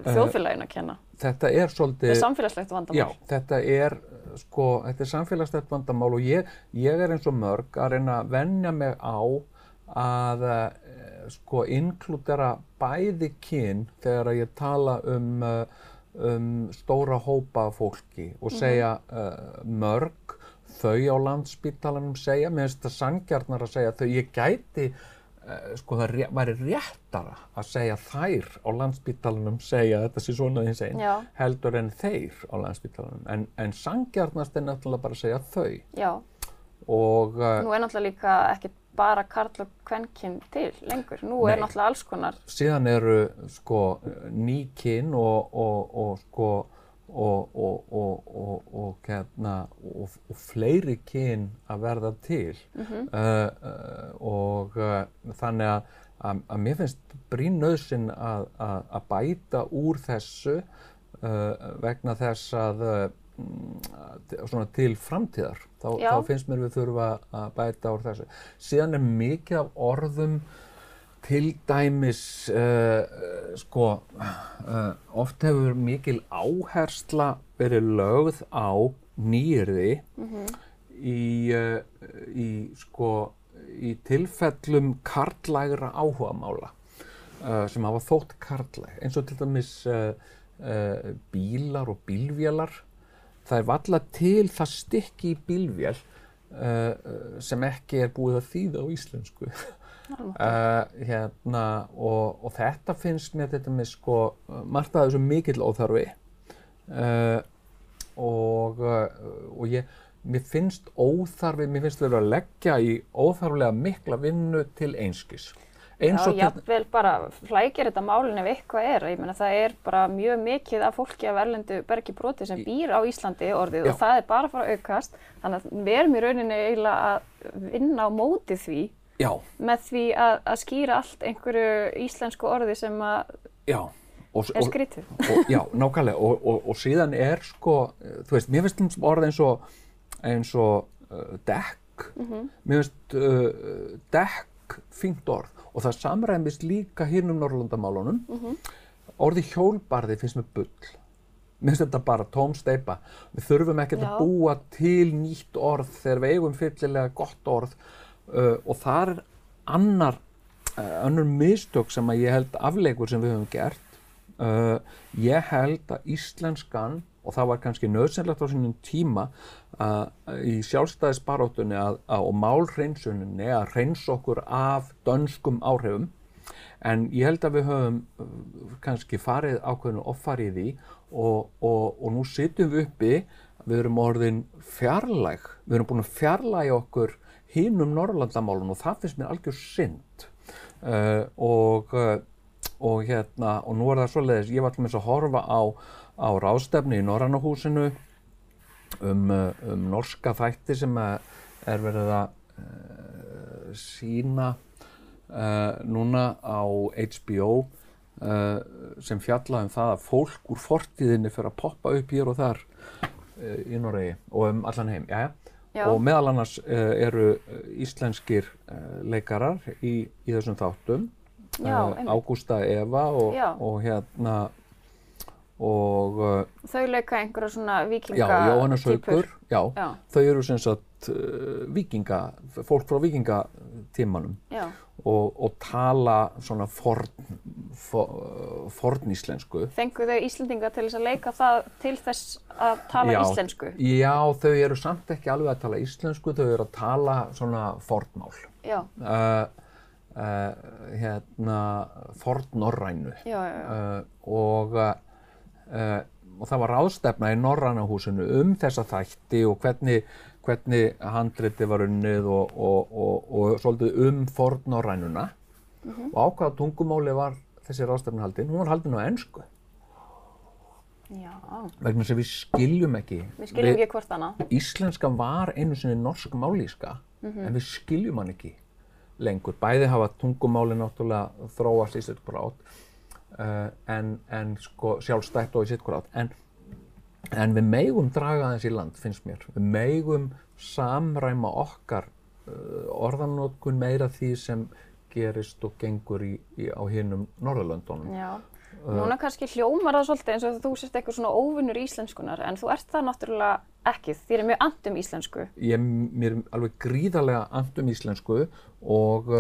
A: þjóðfélagin að kenna.
B: þetta er
A: Þetta
B: svolítið
A: er samfélagslegt vandamál.
B: Já, þetta er sko, þetta er samfélagslegt vandamál og ég, ég er eins og mörg að reyna að venja mig á að eh, sko inkludera bæði kyn þegar að ég tala um uh, um stóra hópa fólki og segja uh, mörg þau á landspítalanum segja, mér finnst það sangjarnar að segja þau, ég gæti sko það ré- væri réttara að segja þær á landspítalanum segja þetta sé svona því einn heldur en þeir á landspítalanum en, en sangjarnast er náttúrulega bara að segja þau
A: Já,
B: og uh,
A: nú er náttúrulega líka ekki bara karl og kvenkinn til lengur. Nú er
B: Nei.
A: náttúrulega alls konar.
B: síðan eru sko nýkin og, og, og sko og, og, og, og, og, hérna, og, og fleiri kyn að verða til. Uh, uh, og uh, þannig að, að, að mér finnst brýnnauðsinn að, að, að bæta úr þessu vegna þess að mm, svona til framtíðar. Þá, þá finnst mér við þurfa að bæta úr þessu. Síðan er mikið af orðum til dæmis uh, sko uh, oft hefur mikil áhersla verið lögð á nýrði í, uh, í sko í tilfellum karlægra áhugamála sem hafa þótt karlæg eins og til dæmis bílar og bílvélar það er valla til það stykki í bílvél sem ekki er búið að þýða á íslensku (laughs) Uh, hérna, og, og þetta finnst mér þetta með sko margt að þessu mikill óþarfi uh, og, og ég, mér finnst óþarfi, mér finnst við að leggja í óþarfilega mikla vinnu til einskis eins
A: Já, jafnvel bara flækir þetta málin ef eitthvað er. Ég meina það er bara mjög mikið af fólki af erlendu bergi broti sem býr á Íslandi orðið
B: Já.
A: og það er bara að fara að aukast. Þannig að við erum í rauninni eiginlega að vinna á móti því
B: já,
A: með því að, að skýra allt einhverju íslensku orði sem að
B: já. Og,
A: er skrítið.
B: og, já, nákvæmlega. Og, og, og síðan er sko, þú veist, mér finnst um orð eins og eins og uh, dekk. Mér finnst uh, dekk fínt orð. Og það samræmist líka hinnum Norrlandamálunum orði hjólbarði finnst mér bull. Mér finnst þetta bara tóm steipa við þurfum ekkert
A: Já.
B: að búa til nýtt orð þegar við eigum fyllilega gott orð uh, og það er annar uh, önnur mistök sem að ég held afleikur sem við höfum gert. Uh, ég held að íslenskan og það var kannski nöðsynlegt á sínum tíma uh, í sjálfstæðisbaróttunni og málhreinsuninni að hreins okkur af dönskum áhrifum. En ég held að við höfum kannski farið ákveðinu offarið í og, og, og nú sitjum við uppi við erum orðin fjarlæg við erum búin að fjarlæga okkur hinum Norrlandamálun og það finnst mér algjör synd uh, og, uh, og hérna og nú er það svoleiðis, ég var til að horfa á, á ráðstefni í Norrannahúsinu um, uh, um norska þætti sem er verið að uh, sína uh, núna á HBO sem fjalla um það að fólk úr fortíðinni fyrir að poppa upp hér og þar í Noregi og um allan heim, jæja.
A: Já.
B: Og meðal annars uh, eru uh, íslenskir uh, leikarar í, í þessum þáttum. Ágústa Eva og, og hérna og uh,
A: Þau leika einhverja svona
B: já,
A: vikinga
B: Jóhanna Saukur, já,
A: Já,
B: þau eru sem sagt uh, vikinga, fólk frá vikingatímanum
A: já,
B: og, og tala svona forn, for, forníslensku.
A: Fengu þau Íslendinga til þess að leika það til þess að tala
B: Já.
A: íslensku?
B: Já, þau eru samt ekki alveg að tala íslensku, þau eru að tala svona fornmál. Uh, uh, hérna, fornnorrænu. uh, og, uh, og það var ráðstefna í Norrannahúsinu um þessa þætti og hvernig, hvernig handriti var unnið og, og, og, og svolítið um fornnorrænuna og á hvaða tungumáli var þessi ráðstefna haldin? Hún var haldin á ennsku
A: já.
B: vegna sem við skiljum ekki
A: Við skiljum ekki hvort annað.
B: Íslenska var einu sinni norsk málíska en við skiljum hann ekki lengur. Bæði hafa tungumáli náttúrulega þróast í sitt hvort átt uh, en, en sko sjálfstætt og í sitt hvort átt. En, en við megum draga þess í land, finnst mér. Við megum samræma okkar uh, orðanótkun meira því sem gerist og gengur í, í, á hinnum Norðurlöndunum.
A: Já. Núna kannski hljómar það svolítið eins og þú sést eitthvað svona óvinnur íslenskunar en þú ert það náttúrulega ekki. Þér er mjög andum íslensku.
B: ég, er alveg gríðarlega andum íslensku og,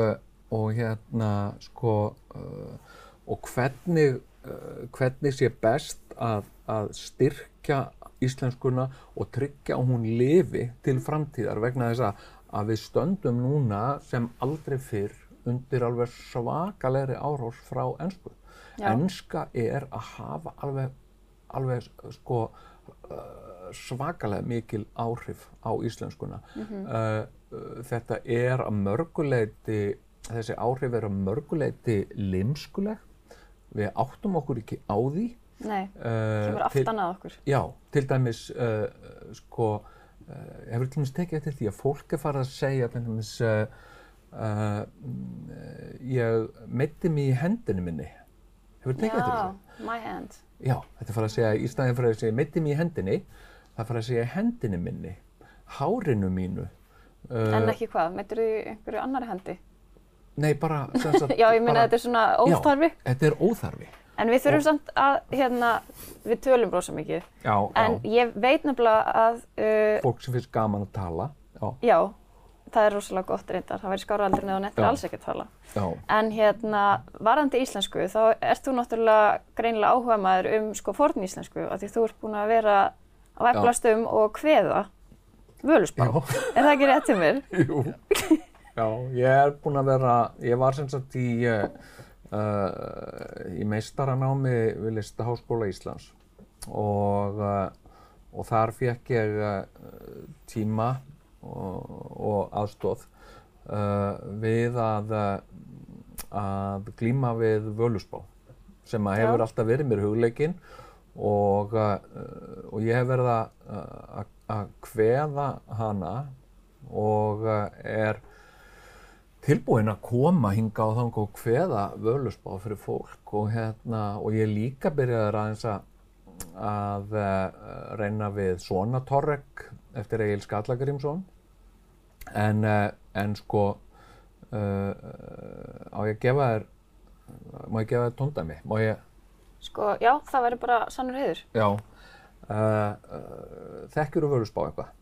B: og hérna sko uh, og hvernig, uh, hvernig sé best að, að styrkja íslenskuna og tryggja að hún lifi til framtíðar vegna þess að, að við stöndum núna sem aldrei fyrr undir alveg svakalegri árós frá ennsku. Ennska er að hafa alveg, alveg sko uh, svakalega mikil áhrif á íslenskuna. Uh, uh, þetta er að mörguleiti, þessi áhrif er að mörguleiti limskuleg. Við áttum okkur ekki á því.
A: Nei,
B: Uh,
A: kemur aftan að okkur.
B: Já, til dæmis, uh, sko, uh, hefur til dæmis tekið eftir því að fólk er farið að segja, til dæmis, uh, ég meiti mig í hendinu minni. Hefur tekið eftir þessu?
A: Já, my hand.
B: Já, þetta farið að segja, í staðin fyrir að segja meiti mig í hendinni, það farið að segja hendinu minni, hárinu mínu.
A: En ekki hvað, meitur þið í einhverju annari hendi?
B: Nei, bara, sagt, (laughs)
A: Já, ég
B: bara-
A: þetta er svona óþarfi.
B: Já, þetta er óþarfi.
A: En við þurfum samt að, hérna, við tölum brosa mikið.
B: Já,
A: En
B: já,
A: ég veit nefnilega að, uh,
B: fólk sem finnst gaman að tala, já,
A: já, það er rosalega gott reyndar. Það væri skára aldrei neða nettir alls ekki að tala.
B: já,
A: En hérna, varandi íslensku, þá ert þú náttúrulega greinilega áhuga maður um sko forn íslensku, því þú ert búin að vera á eflastum og kveða völusbá. Er það ekki rétt til mér? (laughs)
B: Jú, já, ég er búinn að vera, ég var sem sagt í, uh, í meistaranámi við Listaháskóla Íslands og, uh, og þar fekk ég uh, tíma og, og aðstóð við að, að glíma við völusbá sem að hefur
A: Já.
B: alltaf verið mér hugleikinn og, og ég hef verið að, að, að kveða hana og er tilbúinn að koma hinga á þang og kveða völusbá fyrir fólk og, hérna, og ég líka byrjaður aðeins að, að uh, reyna við svona torrek eftir Egil Skallagrimsson en, uh, en sko uh, á ég að gefa þér má ég gefa þér tóndæmi má ég
A: Sko, já, það væri bara sannur heiður.
B: Já. Uh, uh, þekkjur þú völusbá eitthvað?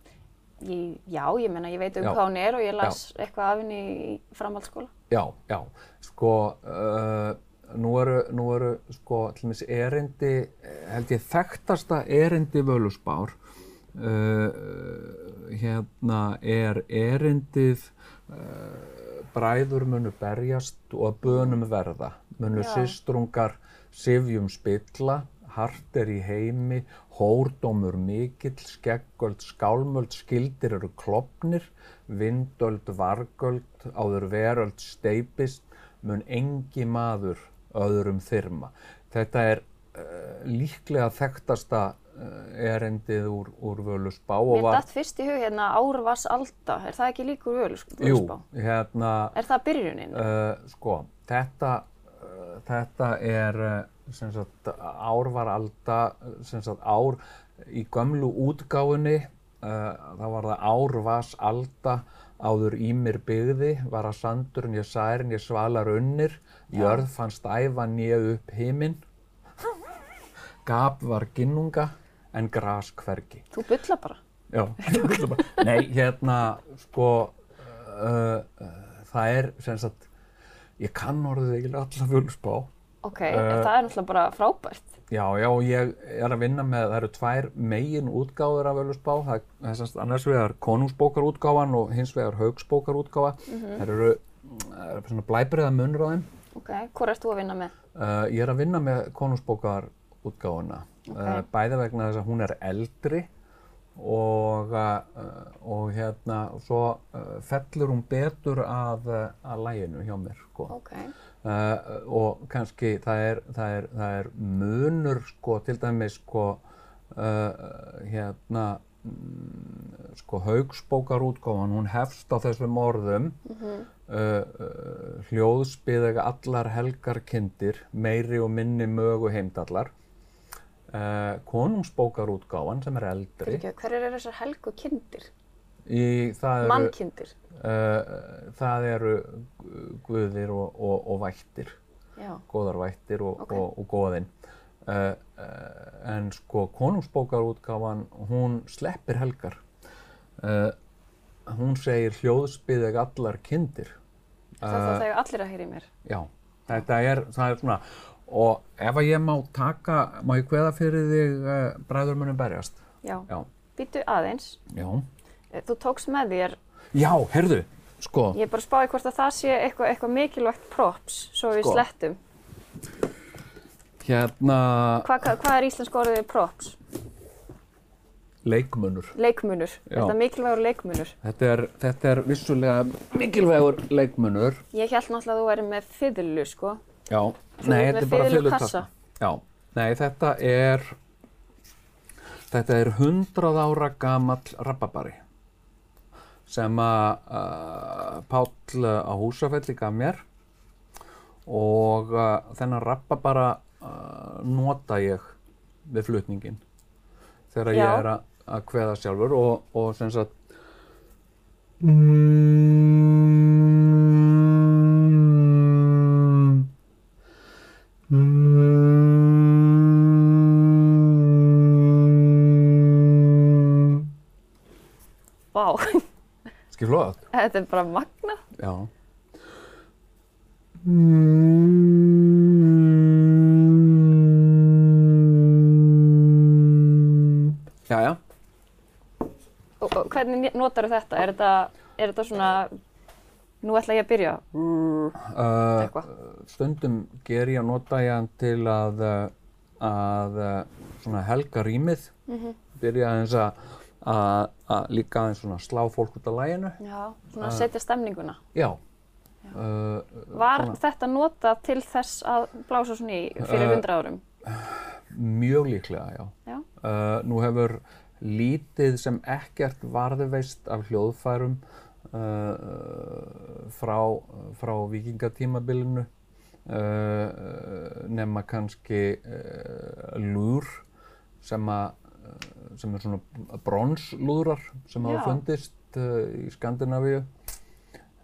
A: Ég, já, ég meina, ég veit um
B: Já.
A: hvað hún er og ég las eitthvað af henni í framhaldsskóla.
B: Já, já. Sko, uh, nú eru, nú eru sko, til dæmis erindi, held ég þekktasta erindi völusbár, uh, hérna er erindið uh, bræður munu berjast og bönum verða, munu
A: Já.
B: systrungar sifjum spilla, hart er í heimi, hórdómur mikill, skeggöld, skálmöld, skildir eru klopnir, vindöld, vargöld, áður veröld steipist, mun engi maður öðrum þyrma. Þetta er uh, líklega þekktasta uh, erindið úr, úr Völusbá
A: Mér datt fyrst í hug hérna Árvass Alda, er það ekki líkur völus,
B: jú,
A: völusbá?
B: hérna,
A: Er það byrjunin?
B: uh, sko, þetta, þetta er sagt ár var alda, sem sagt ár í gömlu útgáfunni, uh, það var það ár vas alda, áður í mér byggði, var að sandurinn ég særin, ég svalar unnir, jörð fannst æfa nýju upp himinn, gap var ginnunga, en gras hvergi.
A: Þú bulla bara.
B: Já, (laughs) nei, hérna, sko, uh, uh, það er, sem sagt, ég kann orðið eiginlega alla völusbá.
A: Ok,
B: Eh,
A: það er náttúrulega bara frábært.
B: Já, já, og ég er að vinna með, það eru tvær megin útgáður af völusbá, það það er sem sagt annars vegar konungsbókarútgáfan og hins vegar haugsbókarútgáfa.
A: Mhm.
B: Það eru, það eru svona blæbriða munur á þeim.
A: Ok, hvor ert þú að vinna með?
B: Uh, ég er að vinna með konungsbókarútgáfuna,
A: Ok.
B: uh, bæði vegna þess að hún er eldri og, uh, og hérna, svo uh, fellur hún betur að, uh, að læginu hjá mér, sko.
A: Ok,
B: Uh, og kannski það er, það er, það er munur sko til dæmis sko uh, hérna mm, sko haugsbókarútgáfan hún hefst á þessum orðum. Uh, uh, hljóðspið allar helgar kindir meiri og minni mögu heimdallar. Konungsbókarútgáfan sem er eldri.
A: Fyrir ekki, hverjir eru þessar helgu kindir?
B: Í, það eru,
A: Mannkindir?
B: uh, það eru guðir og, og, og vættir
A: Já,
B: góðar vættir og,
A: Ok.
B: og, góðinn. Uh, uh, en sko konungsbókarútgáfan, hún sleppir helgar. Uh, hún segir hljóðspið allar kindir.
A: það það þegar allir að heyra í mér.
B: Já, þetta er, það er svona, og ef að ég má taka, má ég kveða fyrir þig uh, bræður munum berjast?
A: Já.
B: Já.
A: Býtu aðeins.
B: Já.
A: Þú tókst með þér,
B: Já, herðu, sko,
A: ég er bara að spáði hvort að það sé eitthvað, eitthvað mikilvægt props, svo við
B: Sko.
A: slettum.
B: hérna
A: Hva, hva, hvað er íslensk orðið props?
B: leikmunur.
A: Leikmunur.
B: Já.
A: Þetta er mikilvægur leikmunur.
B: Þetta er, þetta er vissulega mikilvægur leikmunur.
A: Ég held náttúrulega að þú væri með fiðlu, sko.
B: Já,
A: Þú
B: nei, þetta er bara
A: fiðlukassa.
B: Já, nei, þetta er, þetta er hundrað ára gamall rababari sem að uh, Páll á Húsafelli gaf mér og uh, þennan rababara uh, nota ég við flutningin þegar
A: Já.
B: ég er að, kveða sjálfur og, og sem sagt
A: Vá, þetta er bara magna.
B: Já. Já, já.
A: Og, og hvernig notar þetta? Er þetta, er þetta svona, nú ætla ég að byrja?
B: Uh, stundum ger ég að nota ég hann til að, uh, að uh, svona helga rýmið. Byrja aðeins að, að, að líka aðeins svona slá fólk út af læginu.
A: Já, svona að setja stemninguna.
B: Já. Uh,
A: Var
B: svona-
A: þetta notað til þess að blása svona í fyrir
B: Uh,
A: hundra árum?
B: Mjög líklega, já.
A: Já.
B: Uh, nú hefur lítið sem ekkert varðveist af hljóðfærum uh, frá, frá vikingatímabilinu uh, nema kannski uh, lúr sem, a, sem er svona bronslúðrar sem hafa fundist uh, í Skandinavíu.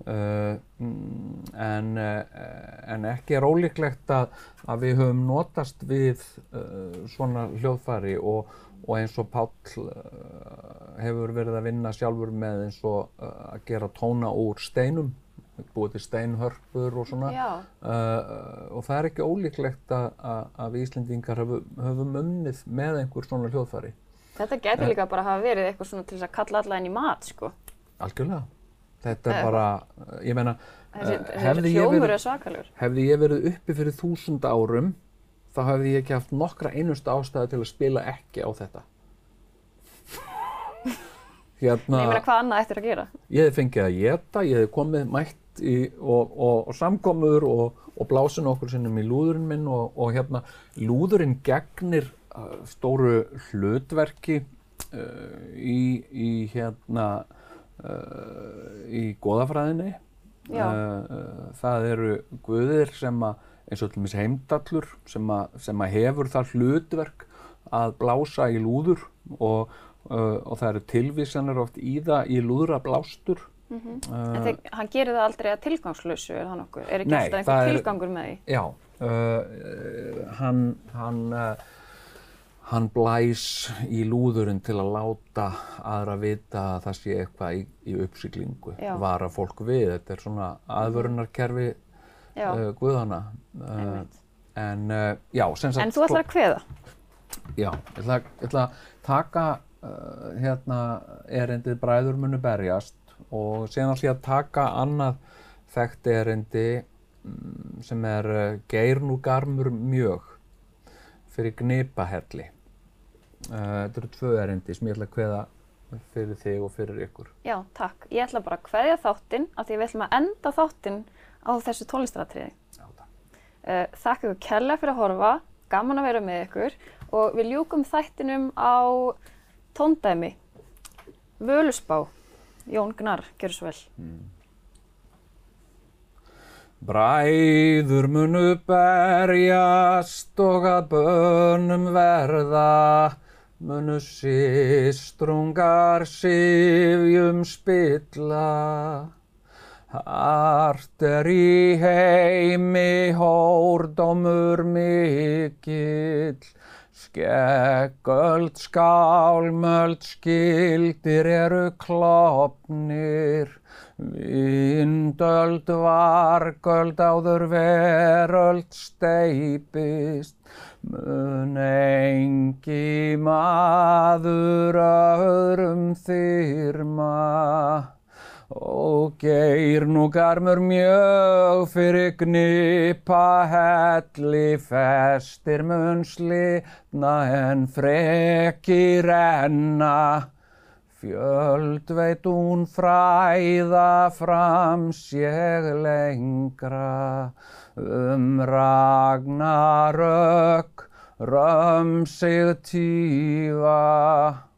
B: Mm, en, en ekki er ólíklegt að, að við höfum notast við svona hljóðfæri og, og eins og Páll hefur verið að vinna sjálfur með eins og að gera tóna úr steinum, búið til steinhörpur og svona uh, og það er ekki ólíklegt að, að, að við Íslendingar höfum, höfum unnið með einhver svona hljóðfæri.
A: þetta getur líka bara hafa verið eitthvað svona til þess að kalla alla inn í mat, sko.
B: Algjörlega. Þetta er
A: Eða
B: bara, ég meina,
A: Þessi,
B: hefði ég verið
A: er.
B: Hefði ég verið uppi fyrir þúsund árum, þá hefði ég ekki haft nokkra einustu ástæðu til að spila ekki á þetta. (laughs) Hérna,
A: Ég meina, hvað annað ættir að gera?
B: ég hefði fengið að geta, ég hefði komið mætt í, og, og, og samkomur og, og blásin okkur sinnum í lúðurinn minn og, og hérna, lúðurinn gegnir uh, stóru hlutverki uh, í, í hérna, uh, í goðafræðinni.
A: Já.
B: Uh, það eru guðir sem að, eins og til dæmis heimdallur, sem að, sem að hefur það hlutverk að blása í lúður og, uh, og það eru tilvísanir oft í það í lúðrablástur.
A: En
B: Uh,
A: þeir, hann gerir það aldrei að tilgangslösu, er það nokkuð? Er ekki alltaf einhver
B: er-
A: tilgangur með því?
B: já, uh, hann, hann, uh, hann blæs í lúðurinn til að láta aðra vita að það sé eitthvað í, í uppsiglingu,
A: Já.
B: vara fólk við. Þetta er svona aðvörunarkerfi uh, guðana. Uh, en uh, já, sagt,
A: En þú ætlar að kveða?
B: Já, ég ætla, ég ætla að taka uh, hérna erindið bræður munu berjast og síðan ætla ég að taka annað þekkt erindi mm, sem er uh, Geir nú garmur mjög fyrir gnipahelli. Uh, þetta eru tvö erindi sem ég ætla að kveða fyrir þig og fyrir ykkur.
A: Já, takk. Ég ætla bara að kveðja þáttinn af því við ætlum að enda þáttinn á þessu tónlistaratriði.
B: Já, takk.
A: Uh, þakka ykkur kærlega fyrir að horfa, gaman að vera með ykkur og við ljúkum þættinum á tóndæmi. Völusbá, Jón Gnarr, gjör svo vel.
B: Bræður munu berjast og að bönum verða, munu sístrungar sifjum spilla. Hart er í heimi hórdómur mikill, Skeggöld, skálmöld, skildir eru klopnir, Vindöld, vargöld, áður veröld steipist, mun engi maður öðrum þyrma. Og geir nú garmur mjög fyrir gnipa helli festir mun slitna en freki renna. Fjöld veit hún fræða fram sér lengra um ragnarök römm sig tífa.